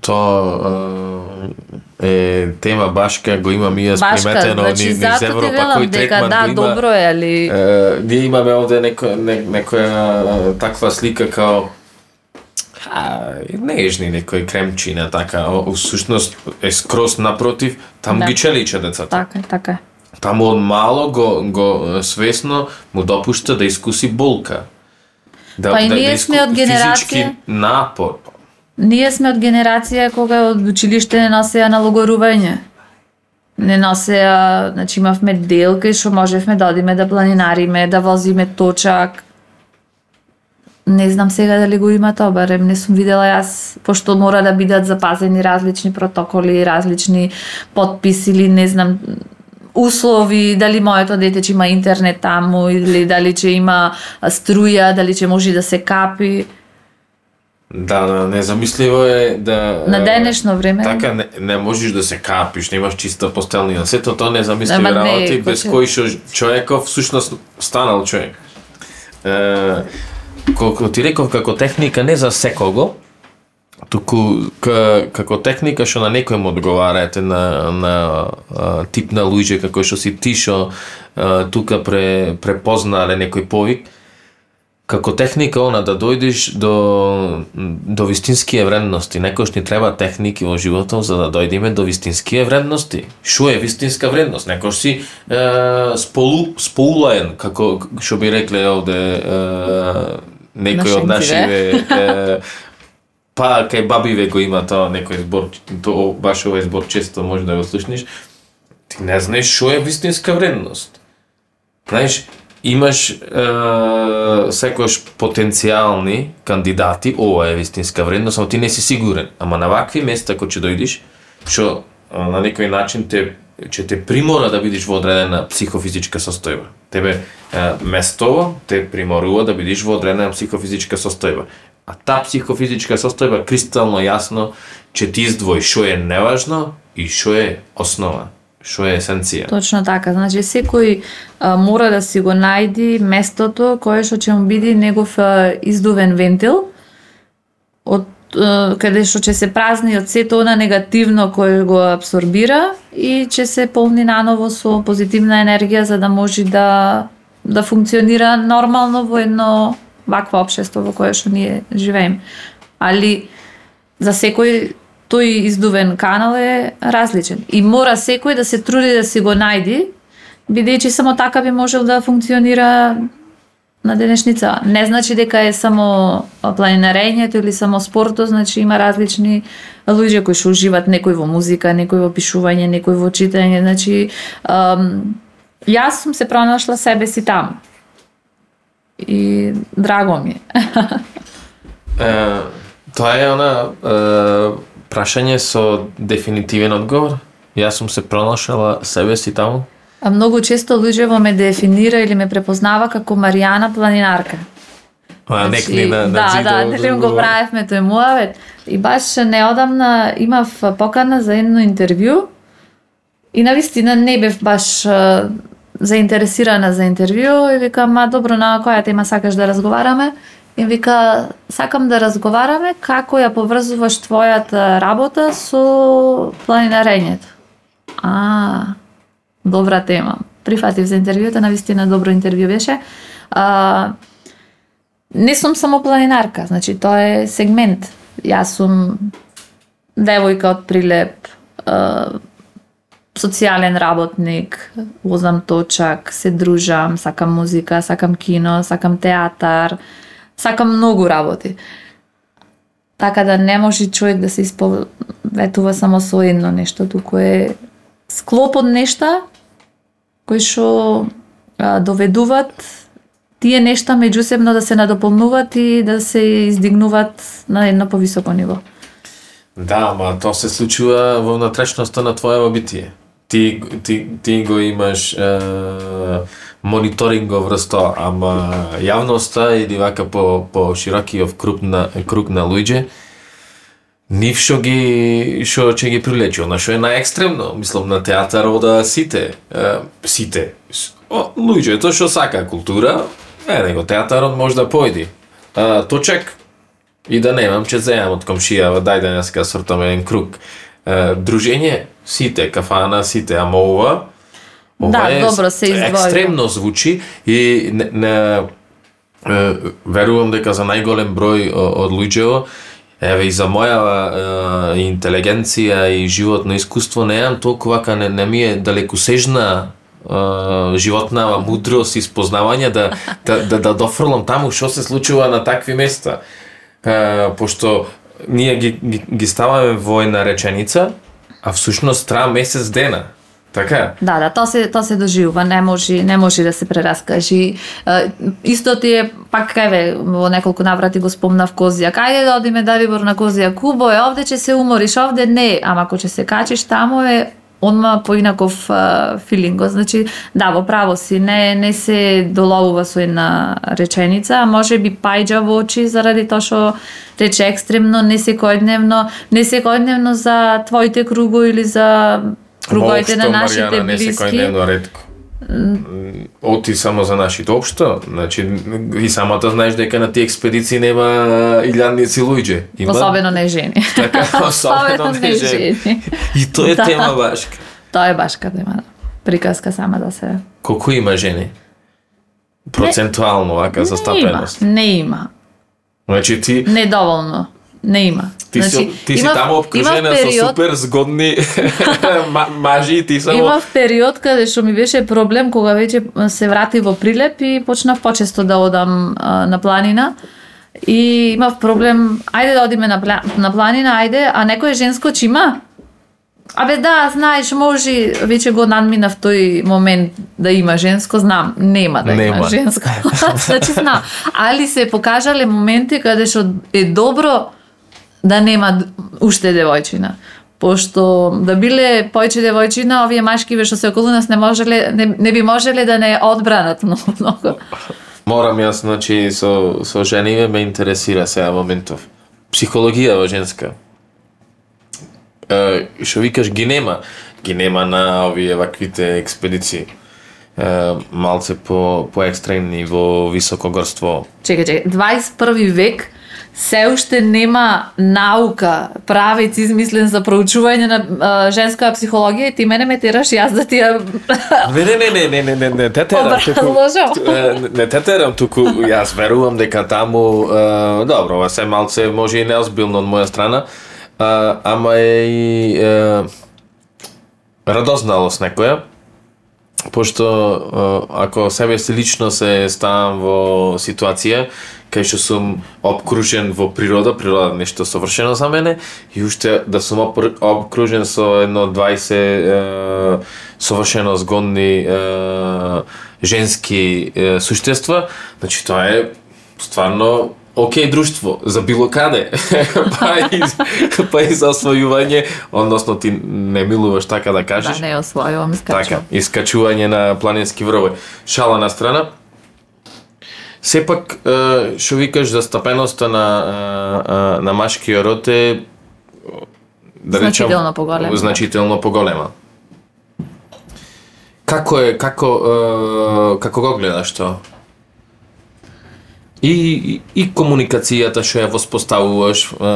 Тоа е, тема башка, го имам и јас приметено значи низ затоа ти Европа, кој дека третман да, го има. добро е, али Е, ние имаме овде неко, не, некоја таква слика као а, нежни некои кремчина, така, о, всушност е скроз напротив, таму Да. ги челича децата. така така. Таму од мало го, го свесно му допушта да искуси болка. Да, Па и ние сме од генерација- напор. Ние сме од генерација кога од училиште не носеа налогорување. Не носеа, значи имавме дел кај што можевме да одиме да планинариме, да возиме точак. Не знам сега дали го има тоа, барем не сум видела јас, пошто мора да бидат запазени различни протоколи, различни подписи или не знам услови, дали моето дете ќе има интернет таму или дали ќе има струја, дали ќе може да се капи. Да, да, незамисливо е да... На денешно време. Така, не, не можеш да се капиш, немаш чиста постелнина. Сето тоа незамисливи не, работи, кој без кои што човеков всушност станал човек. Е, колку ти реков како техника не за секого, туку како техника што на некој му одговараете на, на а, тип на луѓе како што си ти што тука пре, препознале некој повик, како техника она да дојдеш до до вистинские вредности. што ни треба техники во животот за да дојдеме до вистинские вредности. Што е вистинска вредност? Некојаш си е, сполу, сполуен, како што би рекле овде е, некој од Нашинци, нашиве е, па кај бабиве го има тоа некој збор, то баш овој збор често може да го слушнеш. Ти не знаеш што е вистинска вредност. Знаеш, имаш е, секојаш потенцијални кандидати, ова е вистинска вредност, ама ти не си сигурен. Ама на вакви места кои ќе дојдеш, што на некој начин те ќе те примора да бидеш во одредена психофизичка состојба. Тебе е, местово те приморува да бидеш во одредена психофизичка состојба. А та психофизичка состојба кристално јасно ќе ти издвои што е неважно и што е основа, што е есенција. Точно така. Значи секој а, мора да си го најди местото кое што ќе му биде негов а, издувен вентил од каде што ќе се празни од сето она негативно кое го абсорбира и ќе се полни наново со позитивна енергија за да може да да функционира нормално во едно вакво општество во кое што ние живееме. Али за секој тој издувен канал е различен и мора секој да се труди да си го најди бидејќи само така би можел да функционира на денешница. Не значи дека е само планинарењето или само спортот, значи има различни луѓе кои што уживат некој во музика, некој во пишување, некој во читање, значи ам, јас сум се пронашла себе си таму. И драго ми е. Е, тоа е она е, прашање со дефинитивен одговор. Јас сум се пронашла себе си таму. А многу често луѓе ме дефинира или ме препознава како Маријана планинарка. А, ни на, на да, зидо да, нели го правевме тој муавет. И баш неодамна имав покана за едно интервју и навистина не бев баш а, заинтересирана за интервју и викам, ма добро, на која тема сакаш да разговараме? И вика, сакам да разговараме како ја поврзуваш твојата работа со планинарењето. А, добра тема. Прифатив за интервјуто, на вистина добро интервју беше. А, не сум само планинарка, значи тоа е сегмент. Јас сум девојка од Прилеп, а, социјален работник, возам точак, се дружам, сакам музика, сакам кино, сакам театар, сакам многу работи. Така да не може човек да се исповетува само со едно нешто, туку е склоп од нешта кои што а, доведуваат тие нешта меѓусебно да се надополнуваат и да се издигнуваат на едно повисоко ниво. Да, ма тоа се случува во внатрешноста на твоето битие. Ти, ти, ти го имаш е, мониторингов врз тоа, ама јавноста или вака по, по широкиот круг на, круг на луѓе, нив што ги што ќе ги прилечи, она што е најекстремно, мислам на театар ода сите, е, сите. О, луѓето што сака култура, е него театарот може да појди. А, точек и да немам, ќе земам од комшија, дај денеска сортам еден круг. Е, дружење, сите, кафана, сите, ама ова, ова Да, е добро се издвојува. екстремно звучи и не, не е, верувам дека за најголем број од луѓето Еве и за моја е, интелигенција и животно искуство неам толку вака не, не ми е далекосежна е, животнава мудрост и спознавање да, да, да, да дофрлам таму што се случува на такви места. Е, пошто ние ги, ги, ги ставаме во една реченица, а всушност траа месец дена. Така? Да, да, тоа се тоа се доживува, не може не може да се прераскажи. Е, Исто ти е пак еве во неколку наврати го спомнав Козија. Кајде да одиме Далибор на Козија Кубо, е овде ќе се умориш, овде не, ама ако ќе се качиш таму е онма поинаков филинго. Значи, да, во право си, не, не се доловува со една реченица, а може би пајджа во очи заради тоа што рече екстремно, не секојдневно, не секојдневно за твоите круго или за круговите на нашите Маријана, не блиски. секојдневно ретко. Оти само за нашите општо, значи и самата знаеш дека на тие експедиции нема илјадници луѓе. Има Особено не жени. така особено не жени. И тоа е Да. тема башка. Тоа е башка тема. да. Приказка сама да се... Колку има жени? Процентуално вака Не има, застапеност. не има. Значи ти Недоволно. Не има. ти си ти си имав- таму обкружена имав со период- супер згодни ма- мажи и ти само Имав период каде што ми беше проблем кога веќе се врати во Прилеп и почнав почесто да одам а, на планина. И имав проблем, ајде да одиме на, пла- на планина, ајде, а некој женско че има? Абе да, знаеш, може, веќе го надминав тој момент да има женско, знам, нема да Нема. има женско. значи знам, али се покажале моменти каде што е добро да нема уште девојчина. Пошто да биле појче девојчина, овие машкиве што се околу нас не можеле не, не би можеле да не одбранат многу многу. Морам јас, значи, со, со жениве ме интересира сега моментов. Психологија во женска. Е, што викаш, ги нема. Ги нема на овие ваквите експедиции. е, малце по по екстремни во високогорство. Чекај, чекај, 21 век се уште нема наука, правец измислен за проучување на а, женска психологија и ти мене ме тераш јас да ти ја Не, не, не, не, не, не, не, не те терам туку. Не те терам туку, јас верувам дека таму, е, добро, ова се малце може и неозбилно од моја страна, а, ама е и радозналост некоја, пошто ако себе си лично се ставам во ситуација кај што сум обкружен во природа, природа нешто совршено за мене и уште да сум обкружен со едно 20 е, совршено згодни е, женски е, суштества, значи тоа е стварно окей друштво за било каде. па, и, па и за освојување, односно ти не милуваш така да Да, кажеш. не ја освојувам, искачувам. Така, искачување на планински врвови. Шала на страна. Сепак, што викаш за стапеноста на на машкиот род е да речам Значително поголема. Значително поголема. Како е како како го гледаш тоа? И, и, комуникацијата што ја воспоставуваш, е,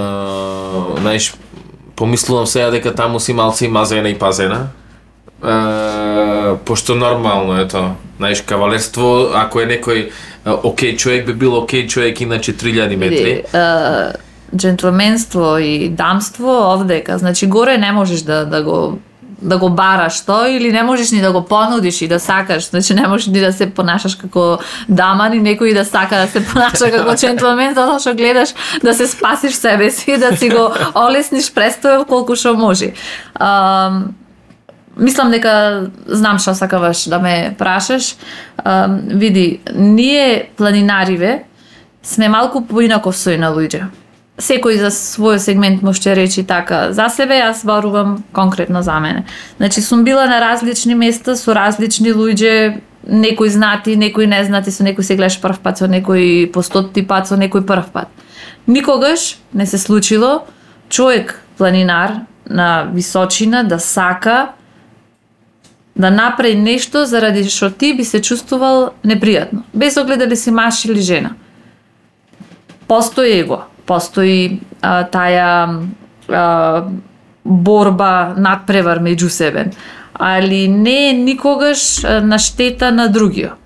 знаеш, помислувам сега дека таму си малци мазена и пазена. Е, пошто нормално е тоа. Знаеш, кавалерство, ако е некој окей човек, би бил окей човек иначе 3000 метри. Джентлменство и дамство овдека, значи горе не можеш да, да го да го бараш тоа или не можеш ни да го понудиш и да сакаш, значи не можеш ни да се понашаш како дама, ни некој да сака да се понаша како джентлмен, затоа што гледаш да се спасиш себе си, да си го олесниш престојот колку што може. Um, мислам дека знам што сакаваш да ме прашаш. Um, види, ние планинариве сме малку поинако сој на луѓе. Секој за свој сегмент може речи така за себе, јас барувам конкретно за мене. Значи сум била на различни места со различни луѓе, некои знати, некои незнати, со некои се гледаш прв пат, со некои по стотти пат, со некои прв пат. Никогаш не се случило човек планинар на височина да сака да направи нешто заради што ти би се чувствувал непријатно, без оглед дали си маж или жена. Постои его, постои а, таја а, борба, надпревар меѓу себе, али не никогаш на штета на другиот.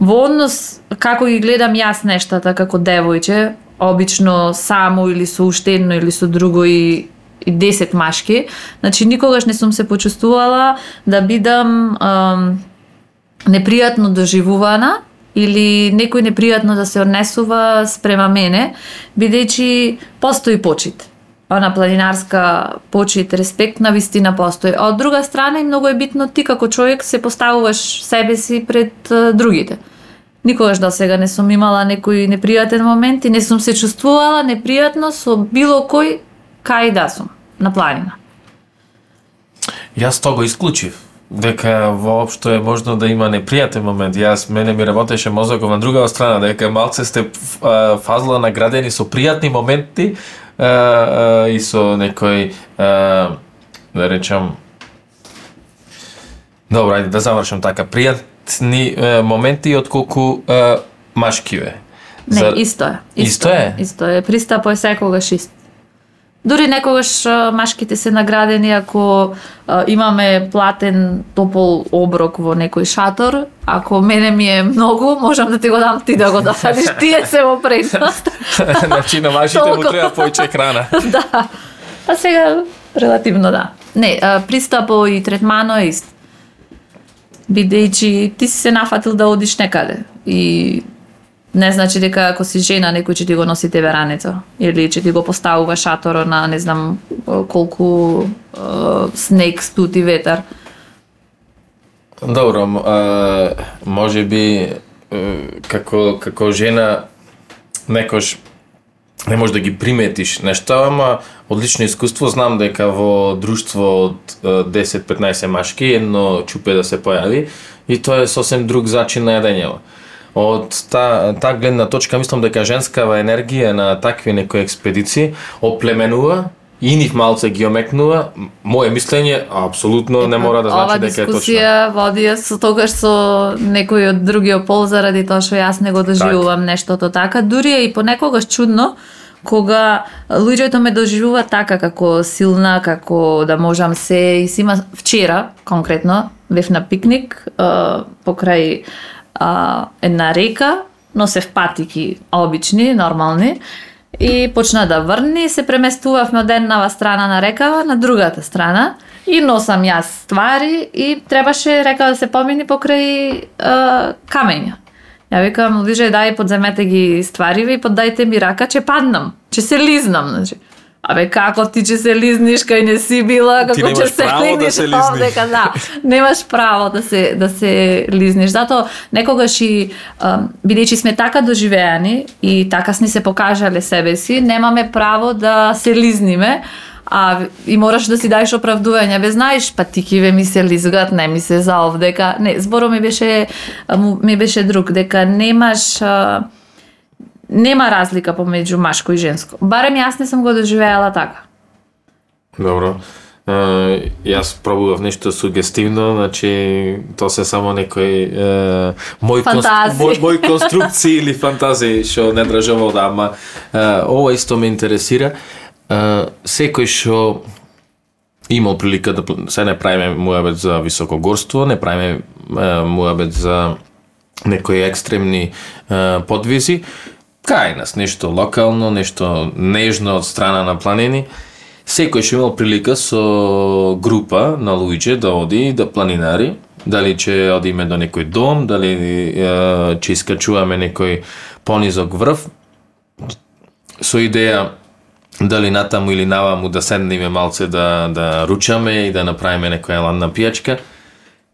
Во однос, како ги гледам јас нештата како девојче, обично само или со уште едно или со друго и и 10 машки, значи никогаш не сум се почувствувала да бидам ам, непријатно доживувана или некој непријатно да се однесува спрема мене, бидејќи постои почит. Она планинарска почит, респект на вистина постои. А од друга страна и многу е битно ти како човек се поставуваш себе си пред другите. Никогаш до сега не сум имала некој непријатен момент и не сум се чувствувала непријатно со било кој кај да сум на планина. Јас тоа го исклучив дека воопшто е можно да има непријатен момент. Јас мене ми работеше мозокот на друга страна дека малце сте фазла наградени со пријатни моменти а, а, и со некој а, да речам Добро, ајде да завршам така. Пријатни а, моменти отколку а, машкиве. Не, За- исто е. Исто е? Исто е. Пристапот е секогаш ист. Дури некогаш машките се наградени ако а, имаме платен топол оброк во некој шатор, ако мене ми е многу, можам да ти го дам ти да го досадиш, тие се во предност. значи на машите му треба поиќе храна. да. А сега релативно да. Не, а, пристапо и третмано е ист. Бидејќи ти си се нафатил да одиш некаде и не значи дека ако си жена некој ќе ти го носи тебе рането или ќе ти го поставува шаторо на не знам колку е, снег, студ и ветар. Добро, а, може би како како жена некош не може да ги приметиш нешта, ама од лично искуство знам дека во друштво од 10-15 машки едно чупе да се појави и тоа е сосем друг зачин на јадењево. Од та, та гледна точка мислам дека женскава енергија на такви некои експедиции оплеменува и нив малце ги омекнува, моje мислење апсолутно не мора да Ова значи дека е точно. дискусија води со тогаш со некој од другиот пол заради тоа што јас не го доживувам нештото така. Дури е и понекогаш чудно кога луѓето ме доживуваат така како силна, како да можам се и си има вчера конкретно бев на пикник покрај а, една река, носев патики обични, нормални и почна да врни, се преместувавме од еднава страна на рекава на другата страна и носам јас ствари и требаше река да се помини покрај а, камења. Ја викам, лиже, дај подземете ги ствариве и поддајте ми рака, че паднам, че се лизнам, значи. Абе како ти че се лизниш кај не си била, како немаш че се право да лизниш се лизниш. овдека, да. Немаш право да се да се лизниш. Затоа некогаш и бидејќи сме така доживеани и така сни се покажале себе си, немаме право да се лизниме, а и мораш да си даеш оправдување. Бе знаеш, па тикиве ми се лизгат, не ми се за овдека. Не, зборот ми беше ми беше друг, дека немаш а, нема разлика помеѓу машко и женско. Барем јас не сум го доживеала така. Добро. Uh, јас пробував нешто сугестивно, значи тоа се само некои uh, мој, Фантазии. мој, мој конструкции или фантазии што не држам овде, ама uh, ова исто ме интересира. Uh, секој што имал прилика да се не правиме муабет за високогорство, не правиме uh, муабет за некои екстремни uh, подвизи, кај нас нешто локално, нешто нежно од страна на планини. Секој што имал прилика со група на луѓе да оди да планинари, дали ќе одиме до некој дом, дали е, ќе искачуваме некој понизок врв, со идеја дали натаму или наваму да седнеме малце да, да ручаме и да направиме некоја ладна пијачка,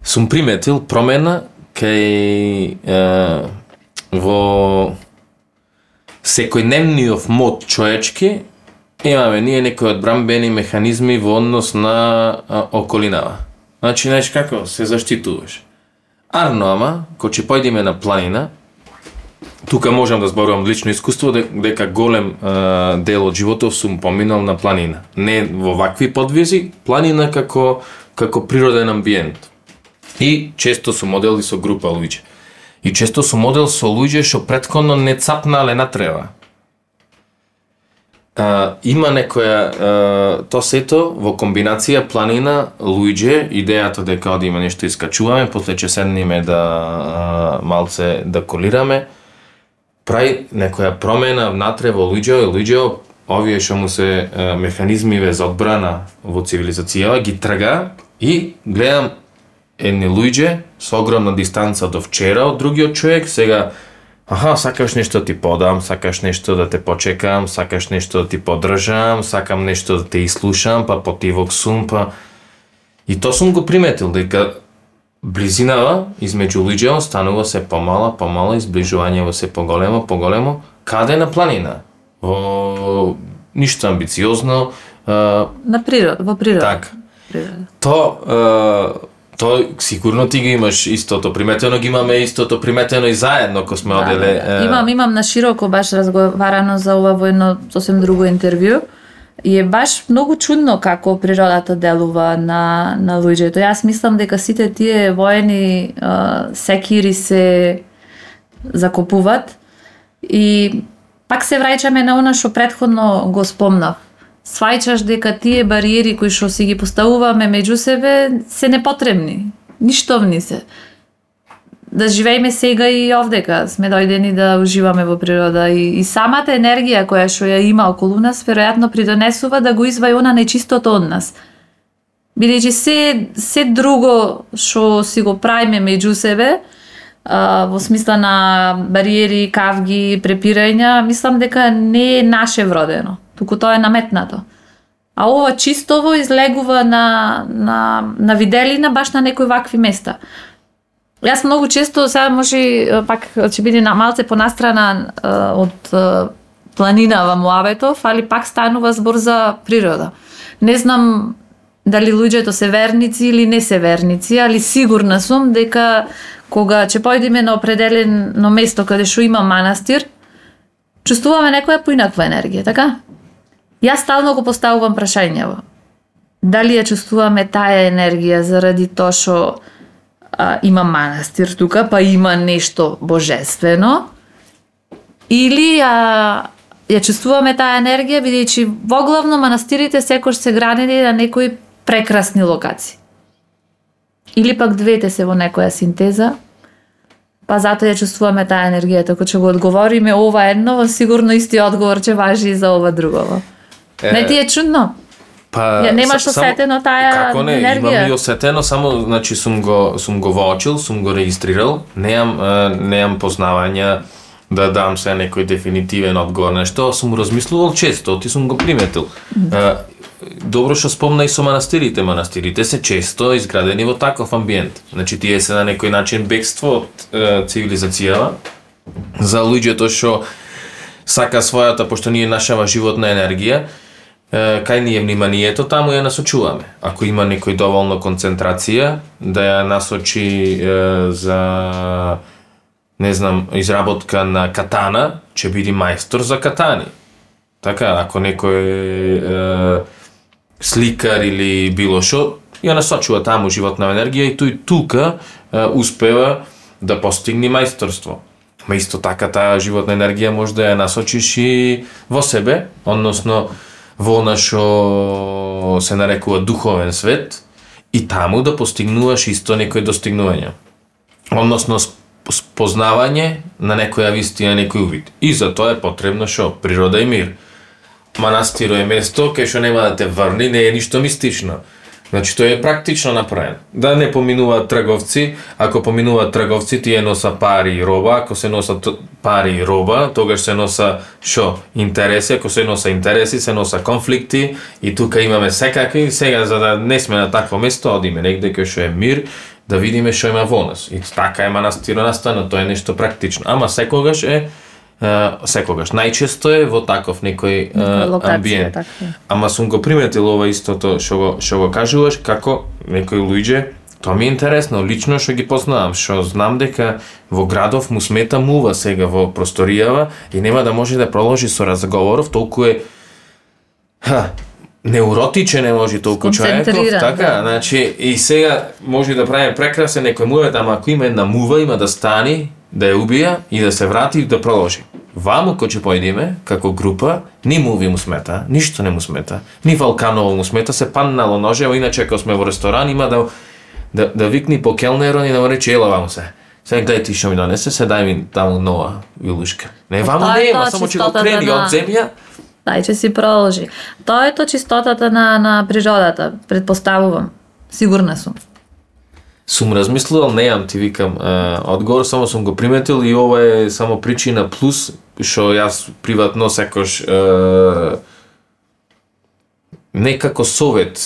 сум приметил промена кај е, во секојдневниот мод човечки имаме ние некои одбранбени механизми во однос на а, околинава. Значи, знаеш како, се заштитуваш. Арно, ама, кој ќе појдеме на планина, тука можам да зборувам лично искуство дека голем а, дел од животов сум поминал на планина. Не во вакви подвизи, планина како како природен амбиент. И често сум модел и со група луѓе. И често сум модел со луѓе што предходно не цапнале на трева. А, има некоја а, то сето во комбинација планина, луѓе, идејата дека одиме нешто искачуваме, после ќе седниме да а, малце да колираме, прај некоја промена внатре во луѓе и луѓе овие што му се а, механизмиве за одбрана во цивилизацијава ги трга и гледам едни луѓе со огромна дистанца до вчера од другиот човек, сега Аха, сакаш нешто да ти подам, сакаш нешто да те почекам, сакаш нешто да ти поддржам, сакам нешто да те изслушам, па потивок сум, па... И то сум го приметил, дека близинава измеѓу луѓето станува се помала, помала, изближувањето се поголемо, поголемо. Каде на планина? Во ништо амбициозно, а, На природа, во природа. така. Природа. То, е, то сигурно ти ги имаш истото приметено, ги имаме истото приметено и заедно кога сме оделе. да. е, Имам, имам на широко баш разговарано за ова во едно сосем друго интервју. И е баш многу чудно како природата делува на, на луѓето. Јас мислам дека сите тие воени а, секири се закопуват и пак се враќаме на она што предходно го спомнав. Свајчаш дека тие бариери кои што си ги поставуваме меѓу себе се непотребни, ништовни се да живееме сега и овдека. Сме дојдени да уживаме во природа и, и самата енергија која што ја има околу нас веројатно придонесува да го извај она нечистото од нас. Бидејќи се се друго што си го правиме меѓу себе, а, во смисла на бариери, кавги, препирања, мислам дека не е наше вродено, туку тоа е наметнато. А ова чистово излегува на, на, на виделина баш на некои вакви места. Јас многу често, сега може и, пак ќе биде на малце понастрана од планина во Муавето, али пак станува збор за природа. Не знам дали луѓето се верници или не се верници, али сигурна сум дека кога ќе појдеме на определено место каде што има манастир, чувствуваме некоја поинаква енергија, така? Јас стално го поставувам прашањево. Дали ја чувствуваме таа енергија заради тоа што а, има манастир тука, па има нешто божествено, или а, ја чувствуваме таа енергија бидејќи во главно манастирите секош се градени на некои прекрасни локации. Или пак двете се во некоја синтеза, па затоа ја чувствуваме таа енергија, така че го одговориме ова едно, сигурно исти одговор ќе важи и за ова другово. Е, Не ти е чудно? Па, Ја немаш осетено таа Како не, енергија? имам и осетено, само значи сум го сум го воочил, сум го регистрирал, неам неам познавања да дам се некој дефинитивен одговор на што сум размислувал често, ти сум го приметил. Е, добро што спомна и со манастирите. Манастирите се често изградени во таков амбиент. Значи тие се на некој начин бегство од цивилизацијава за луѓето што сака својата, пошто ние нашава животна енергија, е, кај ние вниманието, таму ја насочуваме. Ако има некој доволно концентрација, да ја насочи е, за не знам, изработка на катана, ќе биде мајстор за катани. Така, ако некој е, сликар или било што, ја насочува таму животна енергија и тој тука е, успева да постигне мајсторство. Ма исто така таа животна енергија може да ја насочиш и во себе, односно во она што се нарекува духовен свет и таму да постигнуваш исто некои достигнувања. Односно спознавање на некоја вистина, некој увид. И за тоа е потребно што? Природа и мир. Манастиро е место кај што нема да те врни, не е ништо мистично. Значи тоа е практично направен. Да не поминуваат трговци, ако поминуваат трговци, тие носа пари и роба, ако се носат пари и роба, тогаш се носа што? Интереси, ако се носа интереси, се носа конфликти и тука имаме секакви, сега за да не сме на такво место, одиме негде кај што е мир, да видиме што има во нас. И така е манастирот настана, тоа е нешто практично. Ама секогаш е е, секогаш. Најчесто е во таков некој е, локација, амбиент. така е. Ама сум го приметил ова истото што го што го кажуваш како некои луѓе Тоа ми е интересно, лично што ги познавам, што знам дека во градов му смета мува сега во просторијава и нема да може да продолжи со разговоров, толку е ха, неуротичен не може толку човеков, така, да. значи и сега може да правиме прекрасен некој мувет, ама ако има една мува, има да стани, да ја убија и да се врати и да продолжи. Ваму кој ќе појдеме, како група, ни муви му смета, ништо не му смета, ни Валканово му смета, се паннало ножево, иначе ако сме во ресторан, има да, да, да викни по келнерон и да му рече, ела ваму се. Сега гледај ти што ми донесе, се дај ми таму нова вилушка. Не, Па ваму тоа е нема, тоа, само ќе го крени од земја, Дај че си продолжи. Тоа е то чистотата на, на природата, предпоставувам. Сигурна сум. Сум размислувал, неам ти викам е, одговор, само сум го приметил и ова е само причина плюс што јас приватно секош е, некако совет,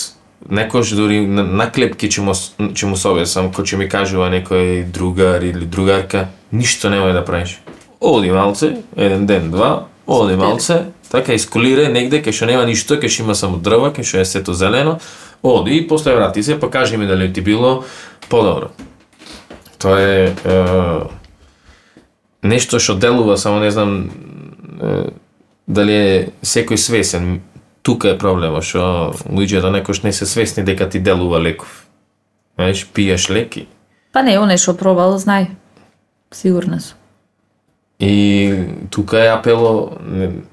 некош дури на- наклепки ќе му, ќе му совесам, кој ќе ми кажува некој другар или другарка, ништо немој да правиш. Оди малце, еден ден, два, оди малце, така исколирај негде кај што нема ништо, кај што има само дрва, кај што е сето зелено, оди и после врати се, па кажи ми дали ти било подобро. Тоа е, е нешто што делува, само не знам е, дали е секој свесен. Тука е проблема, што луѓето некош не се свесни дека ти делува леков. Знаеш, пиеш леки. Па не, оне што пробал, знај. Сигурна сум. И тука е апело не,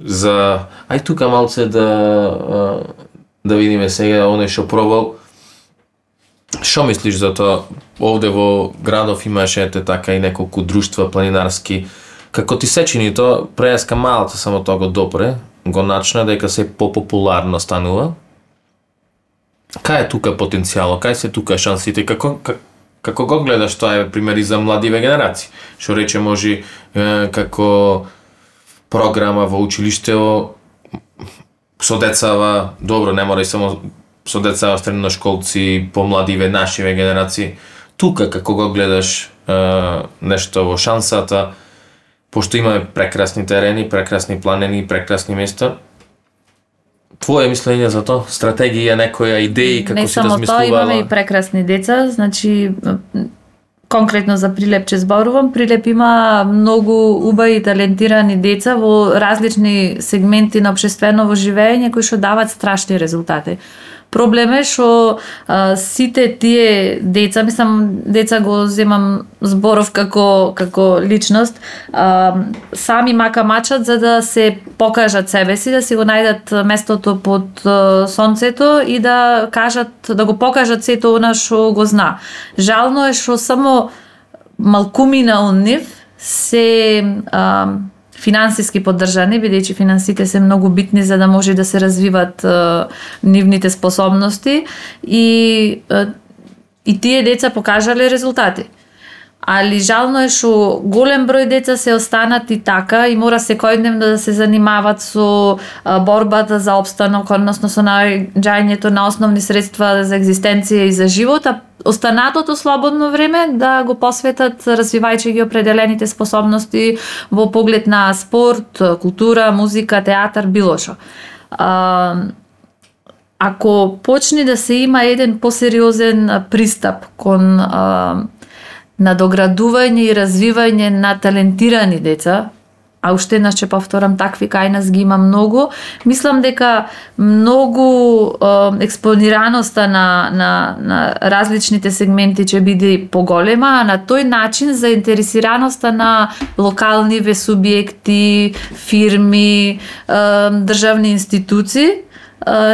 за ај тука малце да да видиме сега оне што пробал. Што мислиш за тоа? Овде во градов имаше ете така и неколку друштва планинарски. Како ти се чини тоа, преска малата само тоа го допре, го начна дека се попопуларно станува. Кај е тука потенцијало, кај се тука шансите, како, как, како го гледаш тоа е примери за младиве генерации? Што рече може е, како програма во училиштево со децава, добро, не мора и само со децава средношколци, помладиве, нашиве генерации. Тука како го гледаш е, нешто во шансата, пошто имаме прекрасни терени, прекрасни планини, прекрасни места, Твое мислење за тоа? Стратегија, некоја идеи, како не си само тоа, размислувала? имаме и прекрасни деца, значи конкретно за Прилеп че зборувам, Прилеп има многу убави и талентирани деца во различни сегменти на општественово живење кои што дават страшни резултати. Проблем е што а, сите тие деца, мислам деца го земам зборов како како личност, а, сами мака мачат за да се покажат себе си, да си го најдат местото под а, сонцето и да кажат да го покажат сето она што го зна. Жално е што само малкумина од нив се а, финансиски поддржани, бидејќи финансите се многу битни за да може да се развиват е, нивните способности и е, и тие деца покажале резултати. Али жално е што голем број деца се останати така и мора секојдневно да се занимаваат со борбата за обстанок, односно со наоѓањето на основни средства за екзистенција и за живот, а останатото слободно време да го посветат развивајќи ги определените способности во поглед на спорт, култура, музика, театар, било што. Ако почне да се има еден посериозен пристап кон а, надоградување и развивање на талентирани деца, а уште еднаш ќе повторам такви кај нас ги има многу, мислам дека многу е, експонираноста на, на, на различните сегменти ќе биде поголема, а на тој начин заинтересираноста на локални субјекти, фирми, е, државни институции е,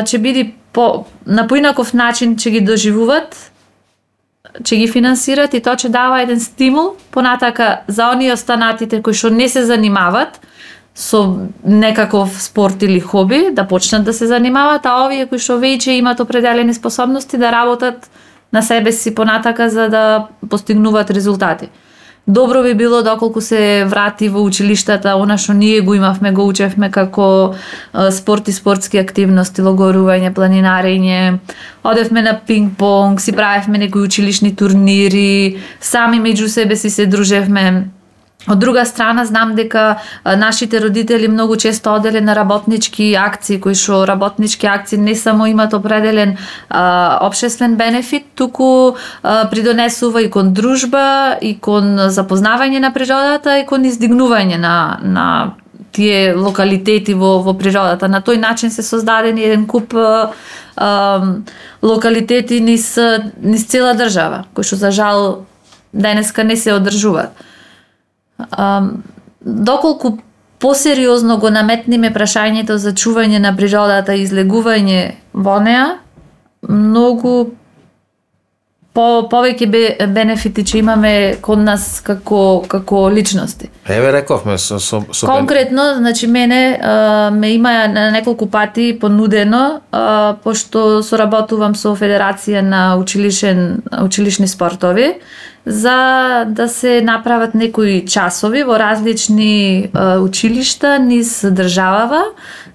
ќе биде по, на поинаков начин ќе ги доживуваат ќе ги финансират и тоа ќе дава еден стимул понатака за оние останатите кои што не се занимават со некаков спорт или хоби да почнат да се занимаваат, а овие кои што веќе имаат определени способности да работат на себе си понатака за да постигнуваат резултати. Добро би било доколку се врати во училиштата, она што ние го имавме, го учевме како спорт и спортски активности, логорување, планинарење, одевме на пинг-понг, си правевме некои училишни турнири, сами меѓу себе си се дружевме. Од друга страна, знам дека нашите родители многу често оделе на работнички акции, кои што работнички акции не само имат определен а, обшествен бенефит, туку а, придонесува и кон дружба, и кон запознавање на природата, и кон издигнување на, на тие локалитети во, во природата. На тој начин се создадени еден куп а, а, локалитети низ, низ цела држава, кои што за жал денеска не се одржуваат. А, доколку посериозно го наметниме прашањето за чување на природата и излегување во неа, многу по повеќе бе, бенефити че имаме кон нас како како личности. Еве рековме со со, со Конкретно, значи мене а, ме има на неколку пати понудено а, пошто соработувам со Федерација на училишен училишни спортови за да се направат некои часови во различни е, училишта низ државава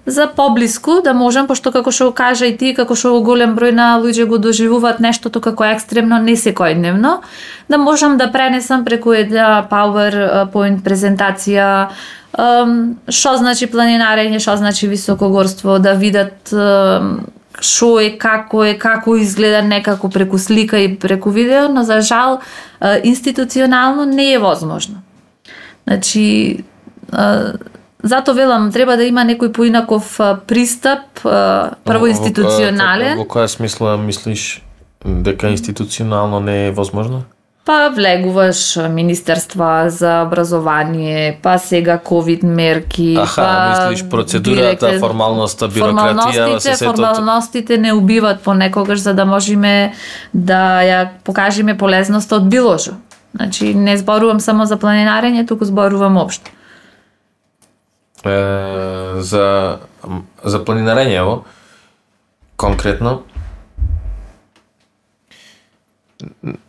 за поблиску да можам пошто како што кажа и ти како што голем број на луѓе го доживуваат нештото како екстремно не секојдневно да можам да пренесам преку една PowerPoint презентација што значи планинарење, што значи високогорство, да видат што е, како е, како изгледа некако преку слика и преку видео, но за жал институционално не е возможно. Значи, зато велам, треба да има некој поинаков пристап, прво институционален. Во, во, во која смисла мислиш дека институционално не е возможно? Па влегуваш Министерства за образование, па сега ковид мерки, Аха, па мислиш процедурата, директен... формалноста, бирократија, формалностите, се формалностите не убиват понекогаш за да можеме да ја покажеме полезноста од било што. Значи не зборувам само за планинарење, туку зборувам општо. Е, за за планинарење конкретно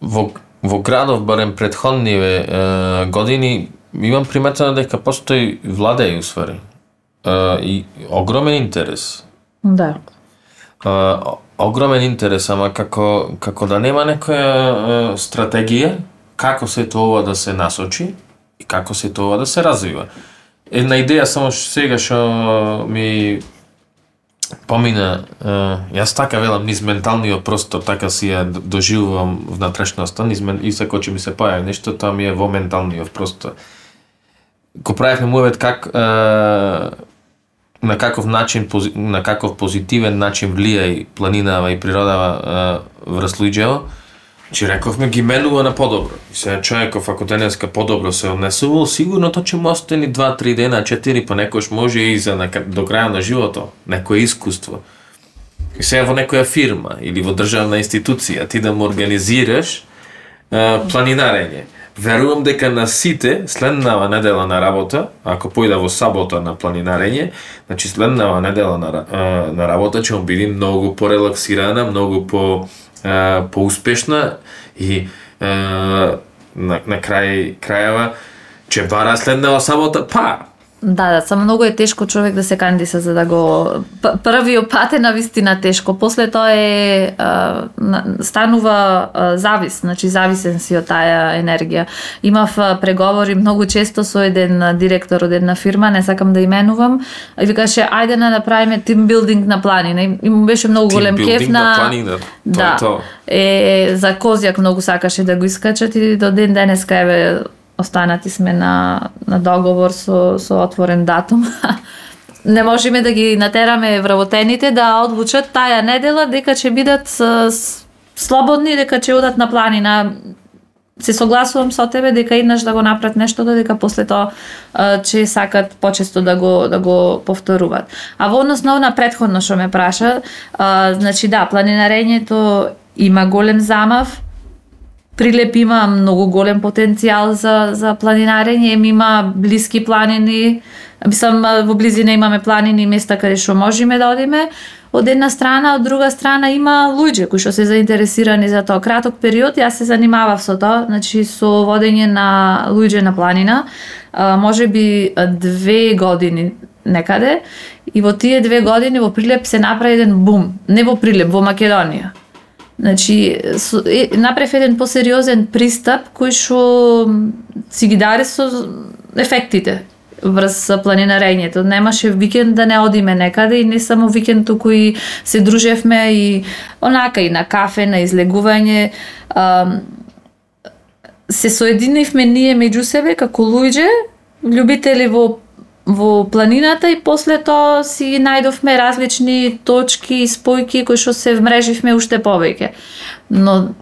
во во градов, барем предходни е, години, имам приметено дека постои владеј усвари. Е, и огромен интерес. Да. Е, огромен интерес, ама како, како да нема некоја е, стратегија, како се тоа да се насочи и како се тоа да се развива. Една идеја само сега што ми помина, јас така велам низ менталниот простор, така си ја доживувам внатрешноста, низ мен, и секој че ми се паја нешто, тоа ми е во менталниот простор. Ко правевме муевет как е, на каков начин на каков позитивен начин влија и планинава и природава врз луѓето, Че рековме ги менува на подобро. И се, човеков ако денеска подобро се однесувал, сигурно тоа ќе му остани 2-3 дена, 4, па некош може и за на, до краја на живото, некое искуство. И се во некоја фирма или во државна институција ти да му организираш а, планинарење. Верувам дека на сите следнава недела на работа, ако појда во сабота на планинарење, значи следнава недела на, а, на работа ќе му биде многу порелаксирана, многу по а, поуспешна и а, на, на крај крајава ќе бара следнава сабота, па Да, да, само многу е тешко човек да се кандиса за да го првиот пат е на вистина тешко. После тоа е а, на- станува а, завис, значи зависен си од таа енергија. Имав преговори многу често со еден директор од една фирма, не сакам да именувам, и викаше ајде да направиме тим билдинг на планина. И- му беше многу голем кеф на на планина, тоа е да, тоа. е за Козјак многу сакаше да го искачат и до ден денеска еве останати сме на на договор со со отворен датум. Не можеме да ги натераме вработените да одлучат таја недела дека ќе бидат слободни, дека ќе одат на планина. Се согласувам со тебе дека еднаш да го направат нешто, дека после тоа ќе сакат почесто да го да го повторуваат. А во однос на она претходно што ме праша, а, значи да, планинарењето има голем замав, Прилеп има многу голем потенцијал за, за планинарење, има блиски планини, мислам во близина имаме планини и места каде што можеме да одиме, од една страна, од друга страна има луѓе кои што се заинтересирани за тоа. Краток период јас се занимавав со тоа, значи со водење на луѓе на планина, а, може би две години некаде, и во тие две години во Прилеп се направи еден бум, не во Прилеп, во Македонија. Значи, со, е, направив еден посериозен пристап кој што си ги даде со ефектите врз планинарењето. Немаше викенд да не одиме некаде и не само викенд туку и се дружевме и онака и на кафе, на излегување. А, се соединивме ние меѓу себе како луѓе, љубители во во планината и после тоа си најдовме различни точки и спојки кои што се вмреживме уште повеќе. Но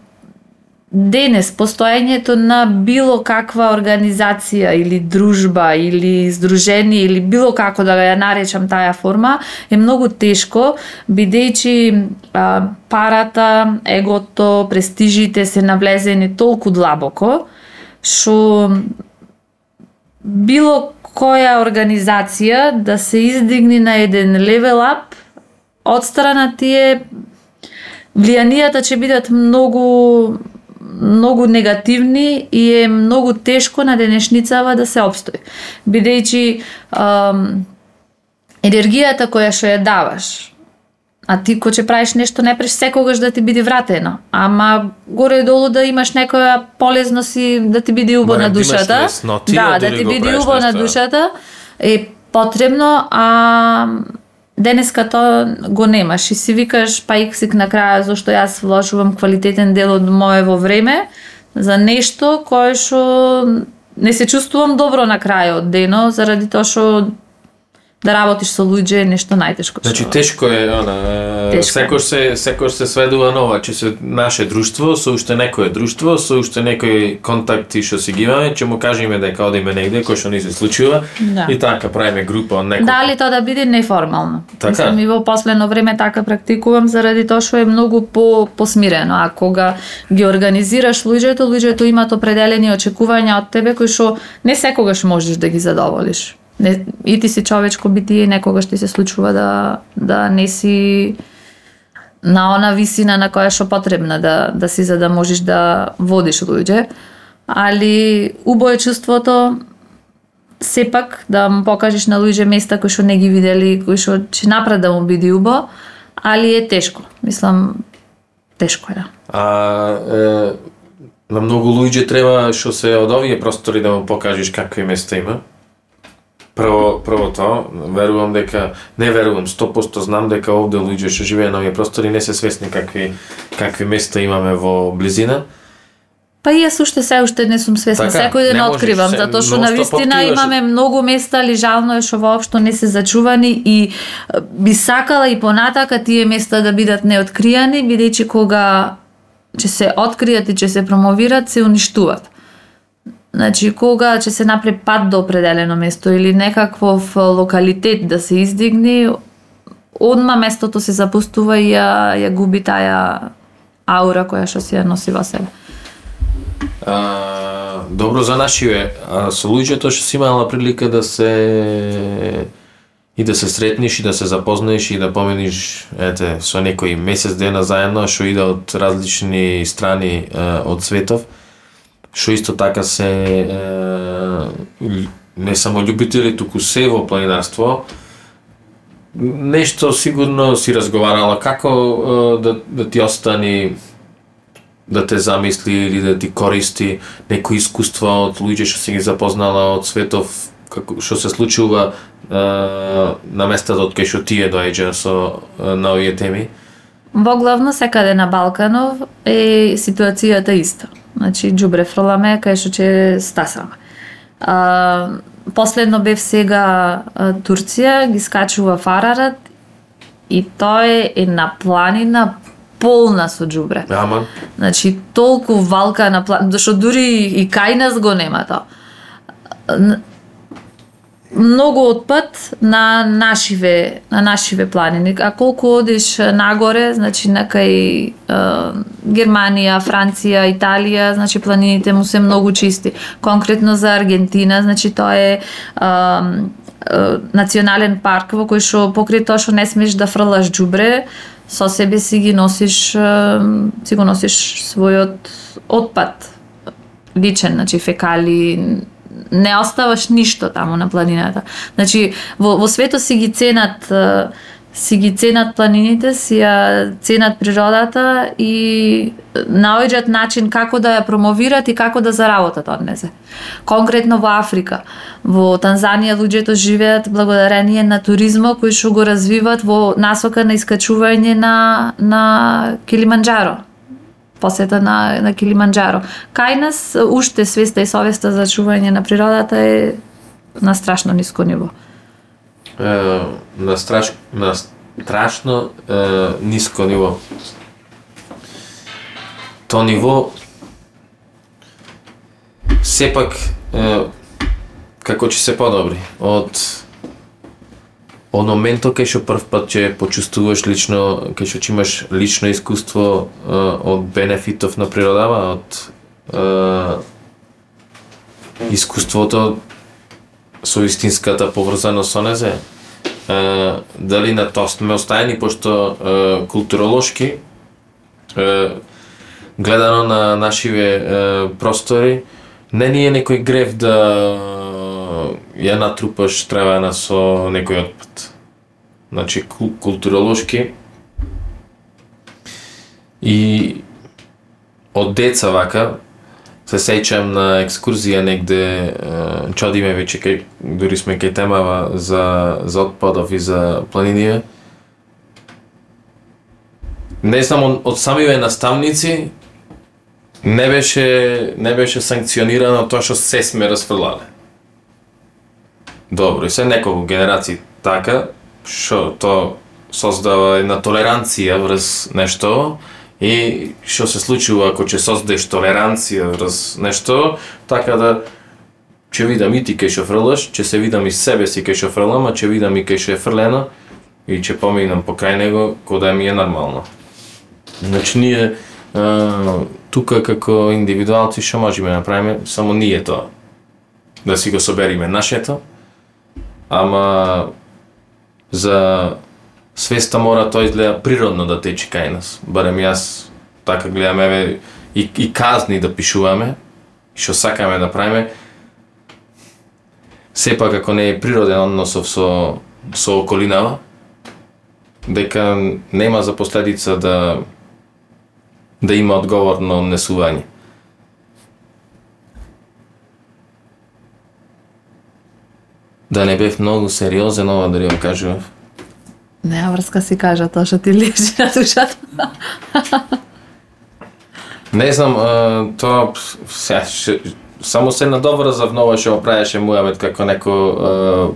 денес постоењето на било каква организација или дружба или здружение или било како да ја наречам таа форма е многу тешко бидејќи а, парата, егото, престижите се навлезени толку длабоко што било која организација да се издигне на еден левел ап од страна тие влијанијата ќе бидат многу многу негативни и е многу тешко на денешницава да се обстои. Бидејќи ам, енергијата која што ја даваш, а ти кој ќе правиш нешто не преш секогаш да ти биде вратено, ама горе долу да имаш некоја полезност и да ти биде убо на да душата. леснотија, да, да ти биде убо на душата е потребно, а денеска тоа го немаш. И си викаш па иксик на краја зашто јас вложувам квалитетен дел од моево време за нешто кое што не се чувствувам добро на крајот дено заради тоа што да работиш со луѓе е нешто најтешко. Значи што- тешко е она, Тешко секој се секој се сведува на ова, че се наше друштво, со уште некое друштво, со уште некои контакти што си ги имаме, ќе му кажеме дека одиме негде кој што ни се случува Да. и така правиме група од некој. Дали тоа да биде неформално. Така. Мислам и во последно време така практикувам заради тоа што е многу по посмирено, а кога ги организираш луѓето, луѓето имаат определени очекувања од тебе кои што не секогаш можеш да ги задоволиш. Не, и ти си човечко битие, некогаш ти се случува да да не си на она висина на која што потребна да да си за да можеш да водиш луѓе. Али убо е чувството сепак да му покажеш на луѓе места кои што не ги видели, кои што ќе напред да му биде убо, али е тешко. Мислам, тешко е. да. А е, на многу луѓе треба што се од овие простори да му покажеш какви места има. Прво, прво тоа, верувам дека, не верувам, 100% знам дека овде луѓе што живеат на овие простори не се свесни какви, какви места имаме во близина. Па и јас уште се уште не сум свесна, Така, секој ден откривам, се- затоа што на вистина имаме многу места, али жално е што воопшто не се зачувани и би сакала и понатака тие места да бидат неоткријани, бидејќи кога ќе се откријат и ќе се промовират, се уништуваат. Значи, кога ќе се направи пат до определено место или некаквов локалитет да се издигне, одма местото се запустува и ја, ја губи таа аура која што си ја носи во себе. А, добро за нашиве, а со луѓето што си имала прилика да се и да се сретниш и да се запознаеш и да помениш ете со некој месец дена заедно што иде од различни страни е, од светов што исто така се е, не само љубители туку се во планинарство нешто сигурно си разговарала како е, да, да ти остани да те замисли или да ти користи некои искуства од луѓе што си ги запознала од светов како што се случува е, на местата од кај што тие доаѓа со е, на овие теми. Во главно секаде на Балканов е ситуацијата иста. Значи џубре фрламе кај што ќе стасаме. А, последно бев сега а, Турција, ги скачува Фарарат и тоа е една планина полна со џубре. Ама Значи, толку валка на план, зашто дури и кај нас го нема тоа многу Многу отпад на нашиве, на нашиве планини. А колку одиш нагоре, значи на кај е, Германија, Франција, Италија, значи планините му се многу чисти. Конкретно за Аргентина, значи тоа е е, е, национален парк во кој што покрај тоа што не смеш да фрлаш џубре, со себе си ги носиш е, си го носиш својот отпад личен, значи фекали, не оставаш ништо таму на планината. Значи во, во светот си ги ценат си ги ценат планините, си ја ценат природата и наоѓаат начин како да ја промовираат и како да заработат да од незе. Конкретно во Африка, во Танзанија луѓето живеат благодарение на туризмот кој што го развиват во насока на искачување на на Килиманџаро посета на, на Килиманджаро. Кај нас уште свеста и совеста за чување на природата е на страшно ниско ниво. е, на страш на страшно е, ниско ниво. То ниво сепак е, како че се подобри од од моментот кај што прв пат ќе почувствуваш лично, кај што ќе имаш лично искуство од бенефитов на природава, од е, искуството со истинската поврзаност со незе. Е, дали на тоа сме оставени, пошто е, културолошки е, гледано на нашиве е, простори, не ни е некој грев да ја натрупаш тревена со некој отпад. Значи, културолошки и од деца вака, се сеќам на екскурзија негде, чадиме чодиме веќе кај, дури сме кај темава за, за отпадов и за планинија. Не знам, од, од самиве наставници не беше не беше санкционирано тоа што се сме расфрлале. Добро, и се неколку генерации така, што тоа создава една толеранција врз нешто и што се случува ако ќе создадеш толеранција врз нешто, така да ќе видам и ти кај што фрлаш, ќе се видам и себе си кај што фрлам, а ќе видам и кај што е фрлено и ќе поминам покрај него кога да ми е нормално. Значи ние а, тука како индивидуалци што можеме да направиме, само ние тоа. Да си го собериме нашето, ама за свеста мора тоа изгледа природно да тече кај нас. Барем јас така гледам, еве, и, и казни да пишуваме, што сакаме да правиме, сепак ако не е природен односов со, со околинава, дека нема за последица да да има одговорно однесување. Да не бев многу сериозен, ова дали го кажував. Нема врска си кажа тоа што ти лежи на душата. Не знам, тоа само се надоврзав на ова што го правеше Муавет како неко а,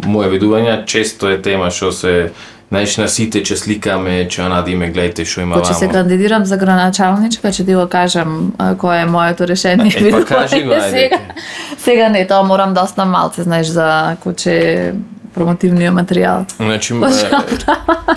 моje видување, често е тема што се Знаеш, на сите че сликаме, че она да име гледате што има Кога се кандидирам за граначалничка, ќе ти го кажам кое е моето решение. Е, па кажи го, ајде. сега, сега не, тоа морам да оставам малце, знаеш, за куче промотивниот материјал. Значи,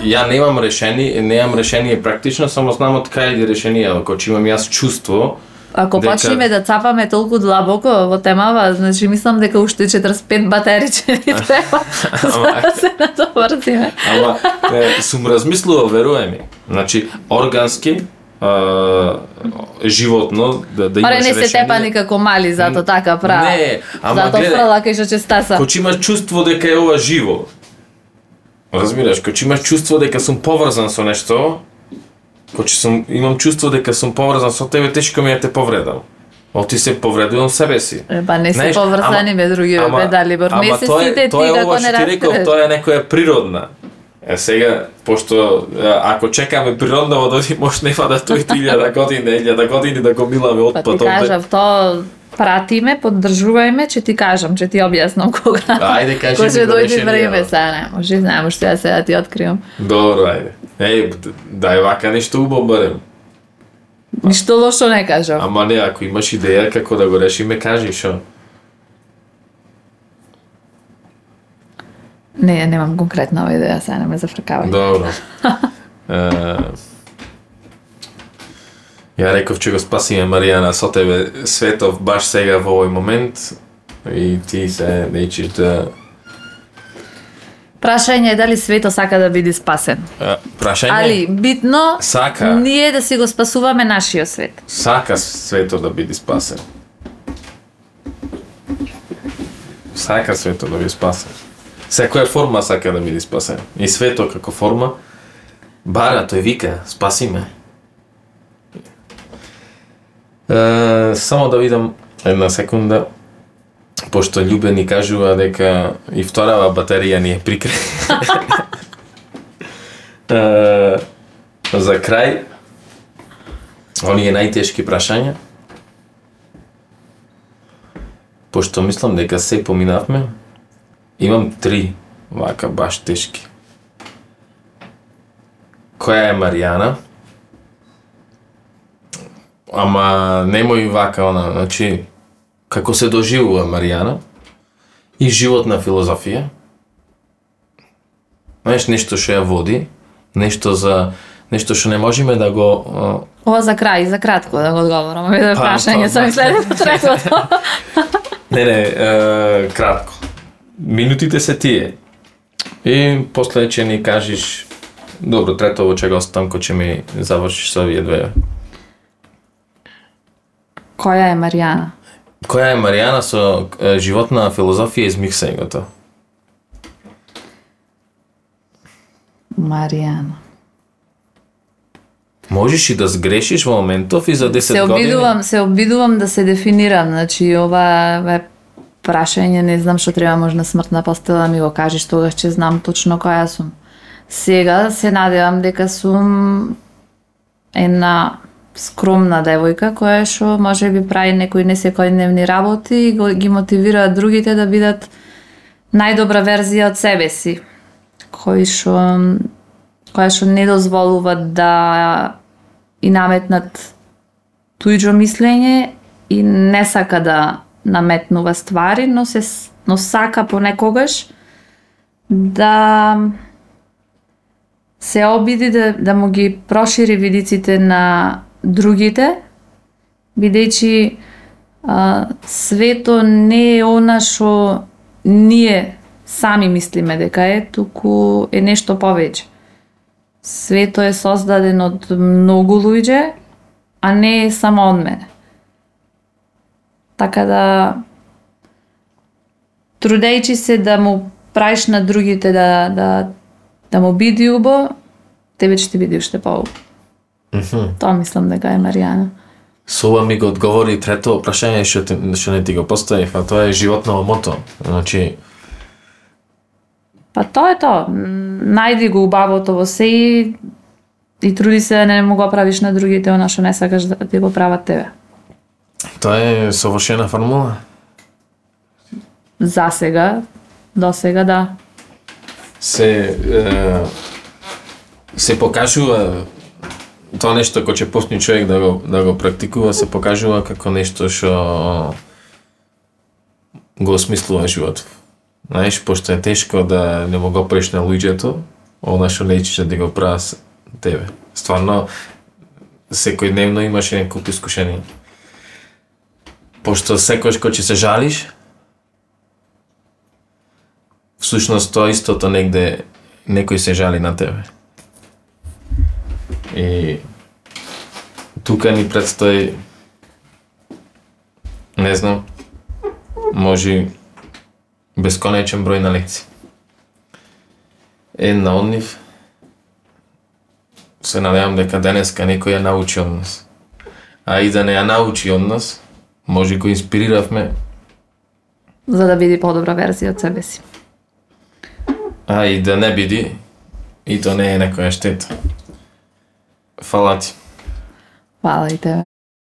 ја немам решение, немам решение практично, само знам од кај решение, ако имам јас чувство, Ако Дека- почнеме да цапаме толку длабоко во темава, значи мислам дека уште 45 батерии ќе ни треба за да се надоврзиме. ама е, сум размислувал, веруе ми. Значи, органски, а, животно, да, да имаш Аре не се решение. тепа никако мали, зато така прават. Не, ама Зато гледај. фрла кај што ќе стаса. Кој имаш чувство дека е ова живо. Разбираш, кој имаш чувство дека сум поврзан со нешто, че сум, имам чувство дека сум поврзан со тебе, тешко ми е да те повредам. Оти се повредувам себе си. Е, Па не се поврзани ама- бе други ама- бе Далибор. Не ама се тоа сите тоа ти како не што ти реков, разбереш. тоа е некоја природна. Е сега, пошто ако чекаме природно да оди може нема да стои 1000 години, 1000 години да го миламе Па отпад ти кажав, тоа пратиме, поддржувајме, ќе ти кажам, ќе ти објаснам кога. Ајде, кажи Кога ми ќе дојде време, сега не може, знаем што ја сега ти откривам. Добро, ајде. Еј, дај вака нешто убаво барем. Ништо лошо не кажав. Ама не, ако имаш идеја како да го решиме, кажи шо. Не, немам конкретна ова идеја, сега не ме зафркавај. Добро. Ја реков че го спасиме Маријана со тебе светов баш сега во овој момент и ти се нечиш да Прашање е дали свето сака да биде спасен. Е, прашање Али битно Сака. ние да си го спасуваме нашиот свет. сака светот да биде спасен. Сака светот да биде спасен. Секоја форма сака да биде спасен. И светот како форма бара, тој вика, спаси ме. Е, само да видам една секунда, пошто Љубе ни кажува дека и вторава батерија ни е прикре. е, за крај, оние најтешки прашања, пошто мислам дека се поминавме, имам три вака баш тешки. Која е Маријана? Ама немој вака она, значи како се доживува Маријана и животна филозофија. Знаеш, нешто што ја води, нешто за нешто што не можеме да го Ова за крај, за кратко да го одговорам. Овие Па, прашање па, со ми следува третото. Не, не, е, кратко. Минутите се тие. И после ќе ни кажеш Добро, третово ќе го оставам кој ќе ми завршиш со овие две. Која е Маријана? Која е Маријана со е, животна филозофија тоа. Маријана. Можеш и да сгрешиш во моментов и за 10 Се години. обидувам, се обидувам да се дефинирам, значи ова е прашање, не знам што треба можна смртна постела да ми го кажеш, тогаш ќе знам точно која сум. Сега се надевам дека сум една скромна девојка која што може би прави некои несекојдневни работи и го, ги мотивира другите да бидат најдобра верзија од себе си, кој што која што не дозволува да и наметнат туѓо мислење и не сака да наметнува ствари, но се но сака понекогаш да се обиди да, да му ги прошири видиците на другите, бидејќи а, свето не е она што ние сами мислиме дека е, туку е нешто повеќе. Свето е создаден од многу луѓе, а не е само од мене. Така да трудејќи се да му правиш на другите да да да му биде убо, тебе ќе ти биде уште поубаво. Тоа мислам дека е Маријана. Со ова ми го одговори трето прашање што, што не ти го поставив, а тоа е животно мото. Значи, Па тоа е тоа. Најди го убавото во се и, и труди се да не му го правиш на другите она што не сакаш да ти го прават тебе. Тоа е совршена формула. За сега, до сега да. Се е, се покажува тоа нешто кој ќе почне човек да го да го практикува се покажува како нешто што го осмислува животот. Знаеш, пошто е тешко да не мога преш на луѓето, она што лечиш да го прават с- тебе. Стварно, секојдневно имаш неколку искушенија. Пошто секојаш кој ќе се жалиш, всушност тоа истото негде некој се жали на тебе. И тука ни предстои не знам, може бесконечен број на лекции. Една од нив се надевам дека денеска некој ја научи од нас. А и да не ја научи од нас, може го инспириравме, За да биде подобра верзија од себе си. а и да не биди, и то не е некоја штета. Фала ти. Фала и тебе.